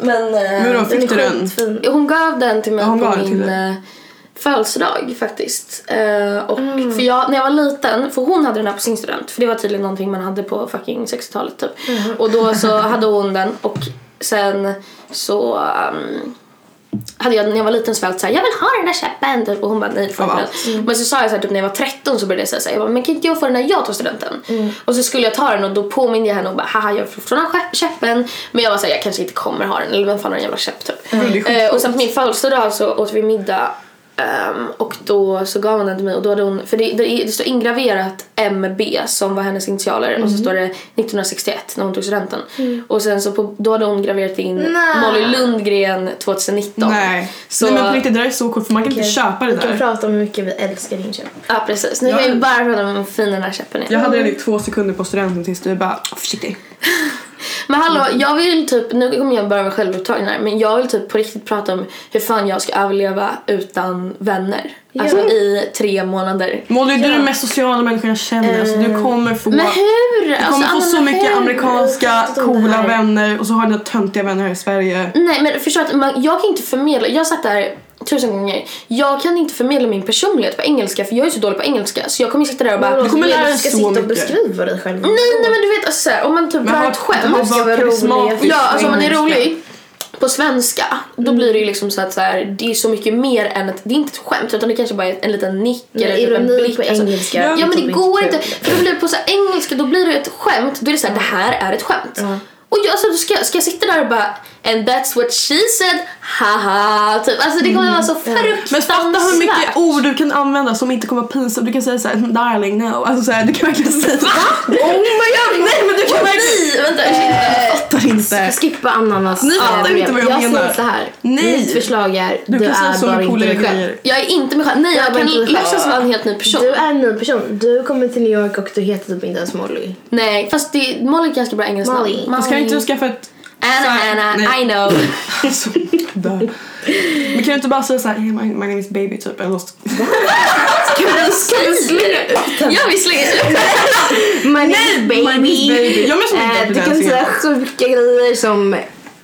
men... eh, Men då Den fick är du den? skitfin. hon gav den till mig Ja, hon på min födelsedag faktiskt. Eh, och Mm. för jag, när jag var liten, för hon hade den här på sin student. För det var tydligen någonting man hade på fucking 60-talet typ. Mm. Och då så hade hon den och sen så um, hade jag när jag var liten alltid såhär, jag vill ha den där käppen typ. och hon bara nej får inte den. Men så sa jag såhär typ när jag var 13 så började jag säga såhär, jag bara, men kan inte jag få den när jag tar studenten? Och så skulle jag ta den och då påminde jag henne och bara haha jag får den här käppen men jag var såhär jag kanske inte kommer ha den eller vem fan har en jävla käpp typ. Skitcoolt. Eh, och sen på min födelsedag så åt vi middag ehm, och då så gav hon den till mig och då hade hon, för det, det, det står ingraverat MB som var hennes initialer och så står det 1961 när hon tog studenten. Och sen så på, då hade hon graverat in Nej. Molly Lundgren 2019. Nej. Så, Nej men på riktigt, det där är så coolt för man kan inte köpa det Vi kan där. prata om hur mycket vi älskar din käpp. Ja precis, nu kan vi bara prata om hur fin den här käppen är. Jag hade i två sekunder på studenten tills du bara oh, försiktig. Men hallå, jag vill typ, nu kommer jag bara vara självupptagen här, men jag vill typ på riktigt prata om hur fan jag ska överleva utan vänner. Alltså i tre månader. Molly, du är den mest sociala människan jag känner. Alltså, du kommer få... Men hur? Du Alltså, kommer få Anna, så men mycket hur? amerikanska coola vänner och så har du töntiga vänner här i Sverige. Nej men förstå att man, jag kan inte förmedla, jag det här tusen gånger. Jag kan inte förmedla min personlighet på engelska för jag är så dålig på engelska så jag kommer sitta där och bara Du kommer lära dig Du ska så sitta och beskriva dig själv. Nej nej men du vet alltså om man typ drar har- ett skämt. har ska vara rolig. Ja, alltså om man är rolig på svenska, då blir det ju liksom så att så här, det är så mycket mer än ett, det är inte ett skämt utan det kanske bara är en liten nick eller typ en blick. på alltså. engelska Ja, är men det går inte för då blir det på så här, engelska då blir det ett skämt, då är det så här, det här är ett skämt. Och jag, alltså, ska, ska jag sitta där och bara And that's what she said, haha. Typ. Alltså det kommer vara så fruktansvärt. Men fatta hur mycket ord du kan använda som inte kommer vara pinsamt. Du kan säga såhär darling no. Alltså såhär, du kan verkligen säga Oh my god! Nej men du kan verkligen... Nej, vänta. Eh, fattar inte. Skippa ananas. Ni fattar eh, inte vad jag jag menar. säger så här. Nej. Mitt förslag är Du du, kan säga är bara inte dig själv. grejer. Jag är inte mig själv. Nej, jag Jag kan låtsas vara en helt ny person. Du är en ny person. Du kommer till New York och du heter typ inte ens Molly. Nej, fast det, Molly är ganska bra engelskt Molly. namn. Fast kan inte du skaffa ett... Anna, Anna, Nej. I know. Alltså, där. Men kan du inte bara säga såhär, hey, my, my name is baby typ eller något? Kan du slänga ut Ja, vi slänger ut My name is baby. my name is baby. Jag måste Eh, inte du kan säga sjuka grejer som...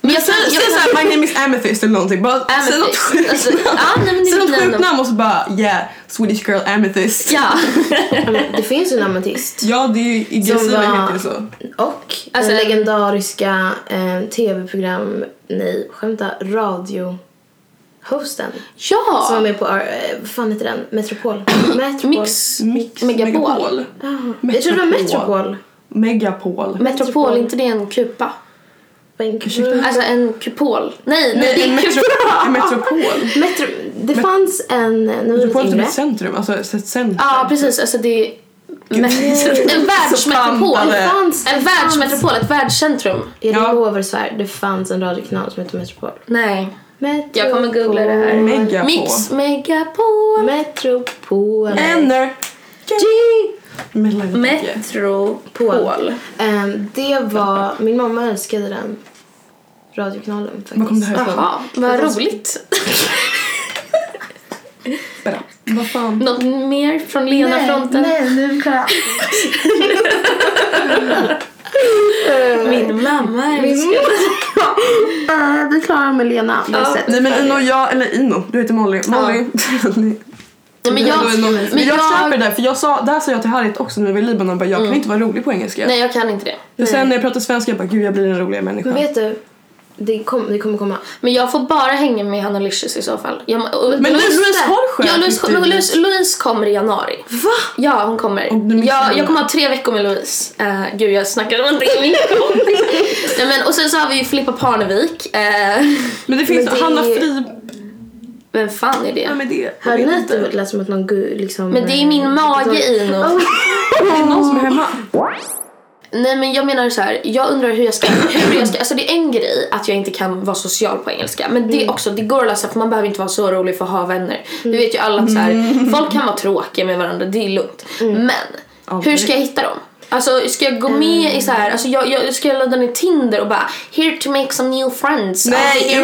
Men jag Säg säg Jag såhär, my name is amethyst eller någonting. Bara säg något Amethyst. sjukt Alltså, ja, nej, Säg något sjukt namn. namn och så bara yeah, Swedish girl amethyst. Ja. Det finns ju en ametist. Ja, det är ju i var- heter det så. Och Alltså, den legendariska eh, tv-program, nej skämta, radio hosten som var Ja. med på, eh, vad fan heter den? Metropol? Metropol. Mix. Mix, Megapol. Ah, jag tror det var Metropol. Megapol. Metropol, inte det en kupa? Ursäkta? Alltså en kupol. Nej, nej, Nej, en metro, en metropol. Metro, det fanns en, vi Metropol är typ ett centrum, alltså ett centrum. Ja, precis. Alltså det är... Men, en världsmetropol. Fanns, En världsmetropol, ett världscentrum. jag Ja. lovar svär, det fanns en radiokanal som hette Metropol. Nej. Metropol. Jag kommer googla det här. Megapol. Mix Megapol. Metropol. Enter. Mellan Metropol. Ehm, det var, min mamma älskade den radiokanalen faktiskt. Var kom det här ifrån? Jaha, vad roligt. Spela. Vad fan? Något mer från Lena-fronten? Nej, nu kan jag. Min mamma Min älskar uh, Vi klarar med Lena. Det jag sett. Nej men Ino, jag, eller Ino, du heter Molly. Molly. Nej, men jag, men men jag, jag, köper det, för jag sa, där sa jag till Harriet också när vi var i Libanon, bara, jag kan inte vara rolig på engelska. nej jag kan inte det. Och sen när jag pratar svenska, jag bara gud jag blir en roligare människa. Men vet du, det, kom, det kommer komma. Men jag får bara hänga med Hanna Licious i så fall. Jag, Men Louise, Louise har själv Ja, Louise, typ- men Louise, Louise kommer i januari. Va? Ja, hon kommer. Jag, jag kommer ha tre veckor med Louise. Uh, gud, jag snackade om det. Nej, men, och sen så har vi ju Filippa Parnevik. Uh, Men det finns Men det- Hanna Fri... vem fan är det? Ja, men det, vet ni att inte. det lät som att någon liksom... Men det är min mage Ino. Det är någon som är hemma. Nej men jag menar så här, jag undrar hur jag ska, hur jag ska, alltså det är en grej att jag inte kan vara social på engelska men det är också, det går att lösa för man behöver inte vara så rolig för att ha vänner. Vi vet ju alla att så här, folk kan vara tråkiga med varandra, det är lugnt. Men hur ska jag hitta dem? Alltså ska jag gå med i så här, alltså jag, jag ska jag ladda ner Tinder och bara here to make some new friends. Nej,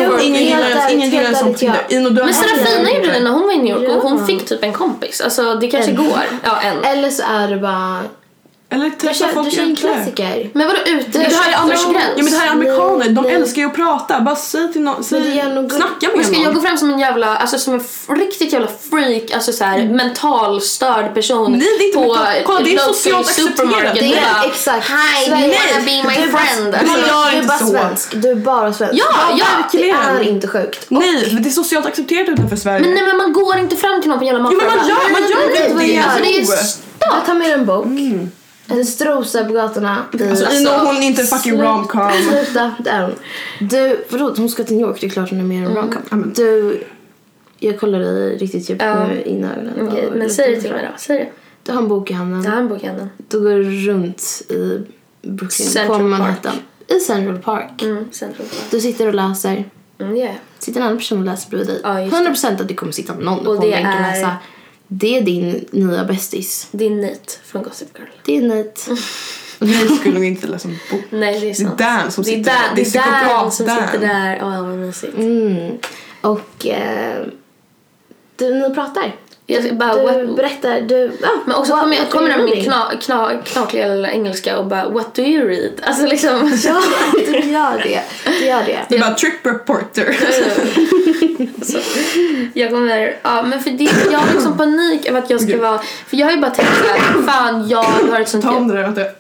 Alltså, ingen, gillar ingen gillar som Tinder. ja. Ino, du Men Serafina det. gjorde det när hon var i New York och hon Ja. fick typ en kompis. Alltså det kanske En. går. Ja, en. Eller så är det bara... Eller Du träffa kör, folk du kör en klassiker. Men vadå ute? Det här är åldersgräns? Ja men det här är amerikaner, de Nej. älskar ju att prata. Bara säg till någon, Men säg, snacka Men med ska jag gå någon. fram som en jävla, alltså som en riktigt jävla freak, alltså så här mental störd person Nej, det är inte på mental- kolla, det är socialt accepterat. Det är bara, exakt. Hi, do you wanna be my Du bara- friend? Alltså, Du är bara så. svensk. Du är bara svensk. Ja, ja. Det är verkligen. inte sjukt. Nej, för det är socialt accepterat utanför Sverige. men nej men man går inte fram till någon på en jävla Jo, men man maffia gör- man gör "Nej, väl nej, det. Alltså det är Jo. Jag stört. tar med en bok. En strosa på gatorna. i- Alltså, Ino hon är inte fucking romcom. Sluta, det är hon. Du, vadå? Hon ska till New York, det är klart hon är mer Mm. romcom. men- Du, jag kollar dig riktigt djupt Ja. nu in i ögonen. Och men säg det till mig då, säg det. Du har en bok i handen. Jag har en bok i handen. Du går runt i Brooklyn, Central på Manhattan. I Central Park. Mm, Central Park. Du sitter och läser. Mm, yeah. Sitter en annan person och läser bredvid dig. Ja, just det. 100% att det kommer sitta någon Och på det bänken och är- läsa. Det är din nya bästis. Det är Nate från Gossip Girl. Det är Nate. Nej, skulle nog inte läsa en bok. Nej det är sant. Dan som det är sitter Dan, där. det Det är Dan som sitter där. Åh vad mysigt. Mm. Och eh, du, ni pratar. Jag bara, Du what, berättar. Du, ah, Men också what- kommer jag what kommer med min kna, kna, knakliga lilla engelska och bara What do you read? Alltså liksom. Ja, du gör det. Du gör det. Det är bara trip reporter. Så, jag kommer, ja men för det, jag har liksom panik över att jag ska vara, för jag har ju bara tänkt såhär, fan jag har ett sånt Ta om det där.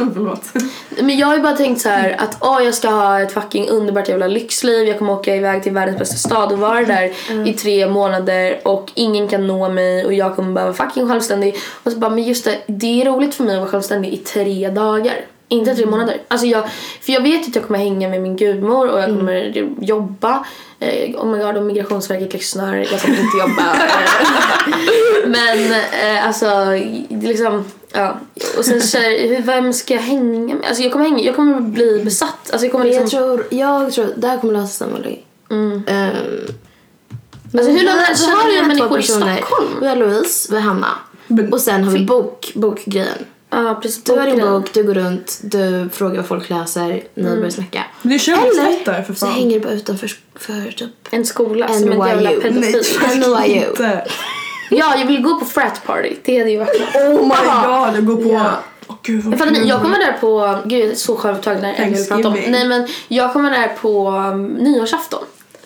Förlåt. Men jag har ju bara tänkt så här att åh, jag ska ha ett fucking underbart jävla lyxliv. Jag kommer åka iväg till världens bästa stad och vara där i tre månader och ingen kan nå mig och jag kommer bara vara fucking självständig. Och så bara, men just det, det är roligt för mig att vara självständig i tre dagar. Inte tre månader. Alltså jag, för jag vet att jag kommer hänga med min gudmor och jag kommer jobba. Eh, oh my god, om Migrationsverket lyssnar, jag kommer inte jobba. Men eh, alltså, liksom, ja. Och sen så, här, vem ska jag hänga med? Alltså jag kommer, hänga, jag kommer bli besatt. Alltså jag kommer liksom, jag tror, jag tror, det här kommer lösa sig Molly. mm. Ehm, Alltså hur länge vi känner har du människor i personer. Stockholm? Vi har Louise, vi har Hanna. Men- Och sen har vi bok, bokgrejen. Ja, precis. Du har din bok, du går runt, du frågar vad folk läser, ni börjar snacka. Men det är könsrättare för så fan. hänger du bara utanför för typ En skola som en NYU. jävla Nej, pedofil. NYU. Ja, jag vill gå på frat party. Det hade ju varit Oh my god, jag går på... Ja. Åh gud vad Jag, fattar, kul. ni, jag kommer där på, gud jag är så självupptagen när jag prata om. Nej men jag kommer där på um, nyårsafton.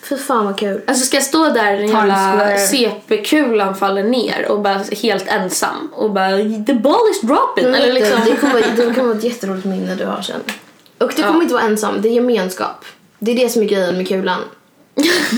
Fy fan vad kul. Alltså ska jag stå där den jävla. CP-kulan faller ner och bara helt ensam och bara the ball is dropping. Eller liksom. det, det, kommer, vara- det kommer vara ett jätteroligt minne du har sen. Och Ja. kommer inte vara ensam, det är gemenskap. Det är det som är grejen med kulan.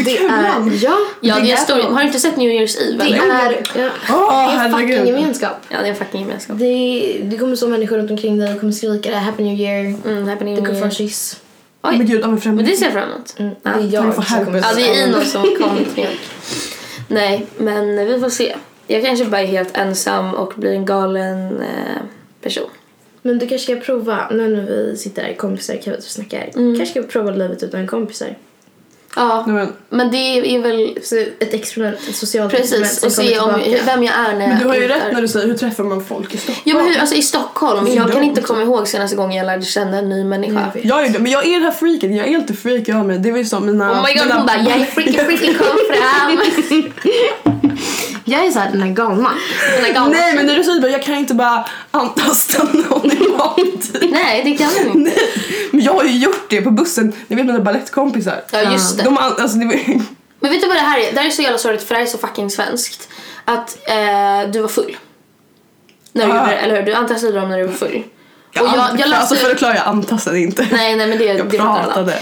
Det kulan? är, ja, Ja det är Det är stor, så. har du inte sett New Year's Eve? det eller? är, ja, Åh det är fucking gemenskap. Ja det är en fucking gemenskap. Det, det kommer stå människor runt omkring dig och kommer skrika det Happy New Year. Mm, happy New kommer få en Year. kyss. Oj. Men gud, ja, men det ser jag fram emot. Mm, Ja. det är jag som kommer? Ja det är Ino som kommer till. Nej men vi får se. Jag kanske bara är helt ensam och blir en galen eh, person. Men du kanske ska prova, nu när vi sitter här kompisar kan vi snackar. Mm. kanske ska prova livet utan kompisar. Ja men, men det är väl ett experiment, ett socialt experiment precis och se om, tillbaka. vem jag är när men du har ju jag rätt är- när du säger hur träffar man folk i Stockholm? Ja men hur, alltså i Stockholm, jag kan inte komma ihåg senaste gången jag lärde känna en ny människa. Jag. Jag är det, men jag är det här freaket, jag är helt freak jag med. Det var ju som mina... Oh my god mina, hon bara jag är freaky freaky kom fram. Jag är såhär den här galna. Den här galna. Nej men när du säger bara jag kan inte bara antasta någon i vanlig Nej det kan du inte. Men jag har ju gjort det på bussen, ni vet mina balettkompisar. Ja just det. De, alltså, det var, Men vet du vad det här är? Det här är så jävla sorgligt för det här är så fucking svenskt. Att eh, du var full. När du Ah. gjorde det, eller hur? Du antastade dem när du var full. Jag, och jag, jag läste... Alltså för att klara jag antastade inte. Nej, nej men det, jag det pratade.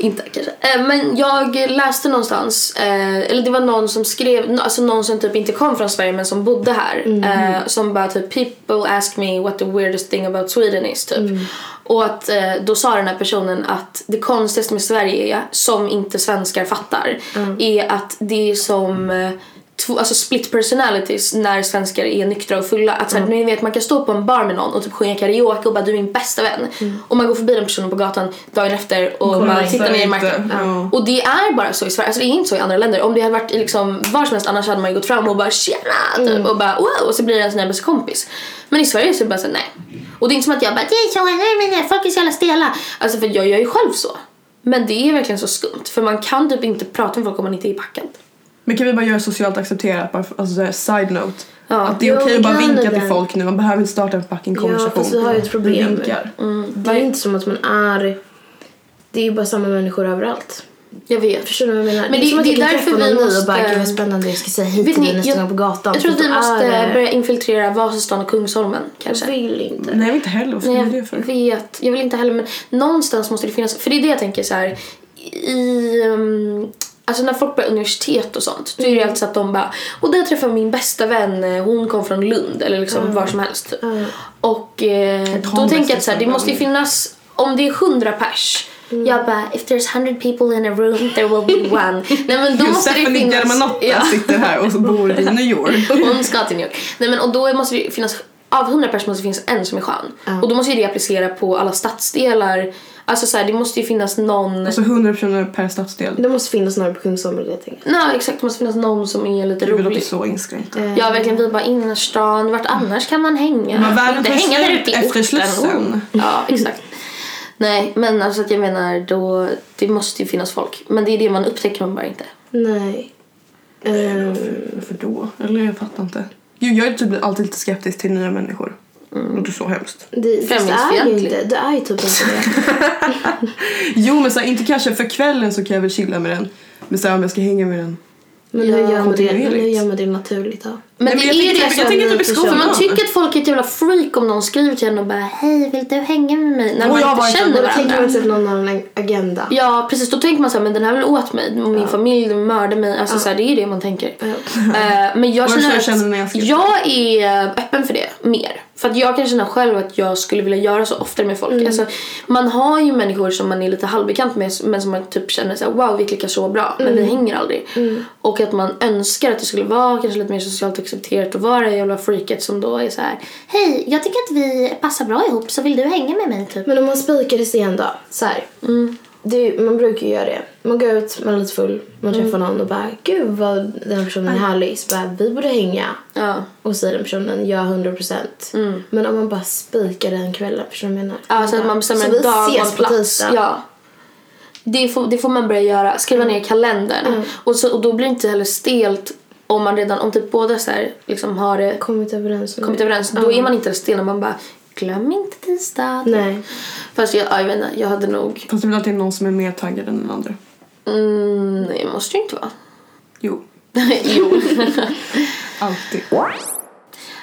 Inte kanske. Eh, men jag läste någonstans, eh, eller det var någon som skrev, alltså någon som typ inte kom från Sverige men som bodde här. Eh, som bara typ people ask me what the weirdest thing about Sweden is typ. Och att eh, då sa den här personen att det konstigaste med Sverige är, som inte svenskar fattar, är att det är som eh, två, alltså split personalities när svenskar är nyktra och fulla. Att såhär, ni vet man kan stå på en bar med någon och typ sjunga karaoke och bara du är min bästa vän. Och man går förbi den personen på gatan dagen efter och Kolla, bara tittar ner i marken. Ja. Och det är bara så i Sverige, alltså det är inte så i andra länder. Om det hade varit liksom var som helst annars hade man ju gått fram och bara tjena typ, och bara wow och så blir det en sån här bästa kompis. Men i Sverige så är det bara så här, nej. Och det är inte som att jag bara nej men nej, folk är så jävla stela. Alltså för jag gör ju själv så. Men det är verkligen så skumt för man kan typ inte prata med folk om man inte är packad. Men kan vi bara göra socialt accepterat, bara för, alltså så här, side note. Ja. Att det är okej att bara vinka det. till folk nu, man behöver inte starta en fucking Ja, konversation. fast vi har ju ett Vi problem. vinkar. Det är inte som att man är... Det är ju bara samma människor överallt. Jag vet. Förstår du vad jag menar? Men det är det- som att det är därför vi måste- bara gud vad spännande jag ska säga hej Vet till dig nästa jag- gång på gatan. Jag tror att vi Då är måste det- börja infiltrera Vasastan och Kungsholmen kanske. Jag vill inte. Nej, jag vill inte heller. Ska Nej, jag det jag för? vet. Jag vill inte heller men någonstans måste det finnas, för det är det jag tänker så här i um, Alltså när folk börjar universitet och sånt då är det ju alltid så att de bara och där träffade jag min bästa vän, eh, hon kom från Lund eller liksom var som helst. Mm. Och eh, då tänker jag att så här, det måste ju finnas, om det är hundra pers jag bara, if there's hundred people in a room there will be one. Nej men då måste det finnas... Germanotta Ja. sitter här och så bor i New York. Hon ska till New York. Nej men och då måste det finnas, av 100 personer måste det finnas en som är skön. Och då måste ju det applicera på alla stadsdelar. Alltså så här, det måste ju finnas någon... Alltså 100 personer per stadsdel. Det måste finnas några på Kungsholmen jag tänker. Nej exakt, det måste finnas någon som är lite Det låter rolig. så inskränkt. Ja verkligen, vi bara innerstan, vart annars kan man hänga? Men världen Inte hänga där ute i efter orten. Slussen. Ja exakt. Nej men alltså att jag menar då, det måste ju finnas folk. Men det är det man upptäcker man bara inte. Nej. Ehm, Varför då? Eller jag fattar inte. Gud, jag är typ alltid lite skeptisk till nya människor. Det låter så hemskt. det, är ju Främlingsfientlig. inte, det är ju typ inte det. Jo men så här, inte kanske för kvällen så kan jag väl chilla med den. Men så här, om jag ska hänga med den. Men Ja, hur gör man det, men hur kontinuerligt. gör man det naturligt då? Men Nej, det men är ju det typ- jag som... tänker typ i För skolan. man tycker att folk är ett jävla freak om någon skriver till en och bara Hej, vill du hänga med mig? När Och man jag inte var inte- känner Då tänker varandra. man typ någon har en agenda. Ja precis, då tänker man så här, men den här vill åt mig. Och min familj den mördar mig. Alltså så här, det är det man tänker. Ja. Eh, men jag Och känner, så jag att känner när jag jag är öppen för det mer. För att jag kan känna själv att jag skulle vilja göra så oftare med folk. Alltså, man har ju människor som man är lite halvbekant med men som man typ känner så här, wow vi klickar så bra men vi hänger aldrig. Och att man önskar att det skulle vara kanske lite mer socialt accepterat att vara det jävla freaket som då är så här hej jag tycker att vi passar bra ihop så vill du hänga med mig typ. Men om man spikar i sten då, så här. Det, man brukar ju göra det. Man går ut, man är lite full, man träffar någon och bara Gud vad den personen är härlig. Så bara, vi borde hänga. Ja. Och säger den personen ja 100 procent. Men om man bara spikar den kvällen, förstår du vad jag menar? Ja, så att man bestämmer en dag och en plats. Ja. Det får, det får man börja göra. Skriva ner i kalendern. Och, så, och då blir det inte heller stelt om man redan, om typ båda så här, liksom har det Kommit överens om kommit överens. Då är man inte stel när man bara glöm inte tisdag. Nej. Fast jag, ja, jag vet inte, jag hade nog, Fast det är väl alltid någon som är mer taggad än den andra. mm, nej det måste ju inte vara. Jo, jo. alltid.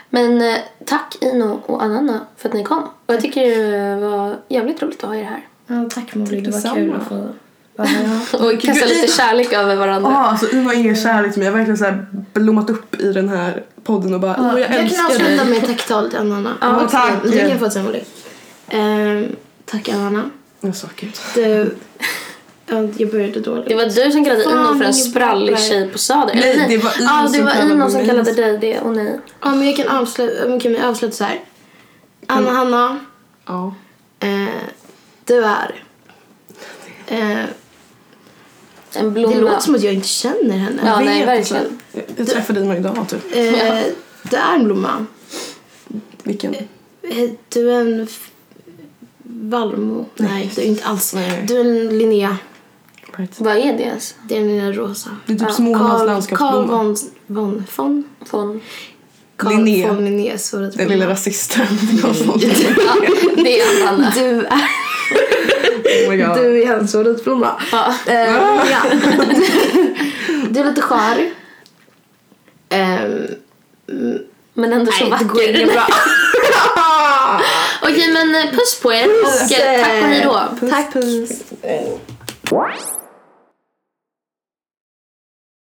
Men eh, tack Ino och Anna för att ni kom. Och jag tycker det var jävligt roligt att ha er här. Ja, tack Molly, det var kul att få Och kasta lite kärlek över varandra. Ja, alltså Uno är kärlek till mig. Jag har verkligen så här blommat upp i den här podden och bara, åh jag, Jag kan älskar avsluta dig. med ett tacktal till Anna. Ja, tack. Det kan jag få sen Molly. Ehm, tack Anna. Jag sa gud. Du, ja, jag började dåligt. Det var du som kallade Fan, Ino för en ingen sprallig tjej på Söder. Nej, det var Ino Ja, det som var kallade som kallade dig det och nej. Ja, men jag kan avsluta, men kan vi avsluta så här. Anna, Hanna, Ja. eh, du är... Eh, En det blomma. låter som att jag inte känner henne. Ja, Jag nej, verkligen. Jag, jag träffade Ino idag typ. Eh, Ja. Du är en blomma. Vilken? Eh, Du är en f- vallmo. Nej, du är inte alls. Nej. Du är en Linnea. Right. Vad är det ens? Det är en Linnea Rosa. Det är typ Ja, Smålands Carl landskapsblomma. von, von, von, Från... Carl Linnea. von Linnaeus Den lilla rasisten. Ja, det är en annan. Du är, oh my god. du är hans favoritblomma. Ja. Eh, ja. Du är lite skör. Ehm, Men ändå så nej, det går inget vacker. bra. Okej, men eh, puss på er och eh, tack och hej då. Puss, Tack. puss.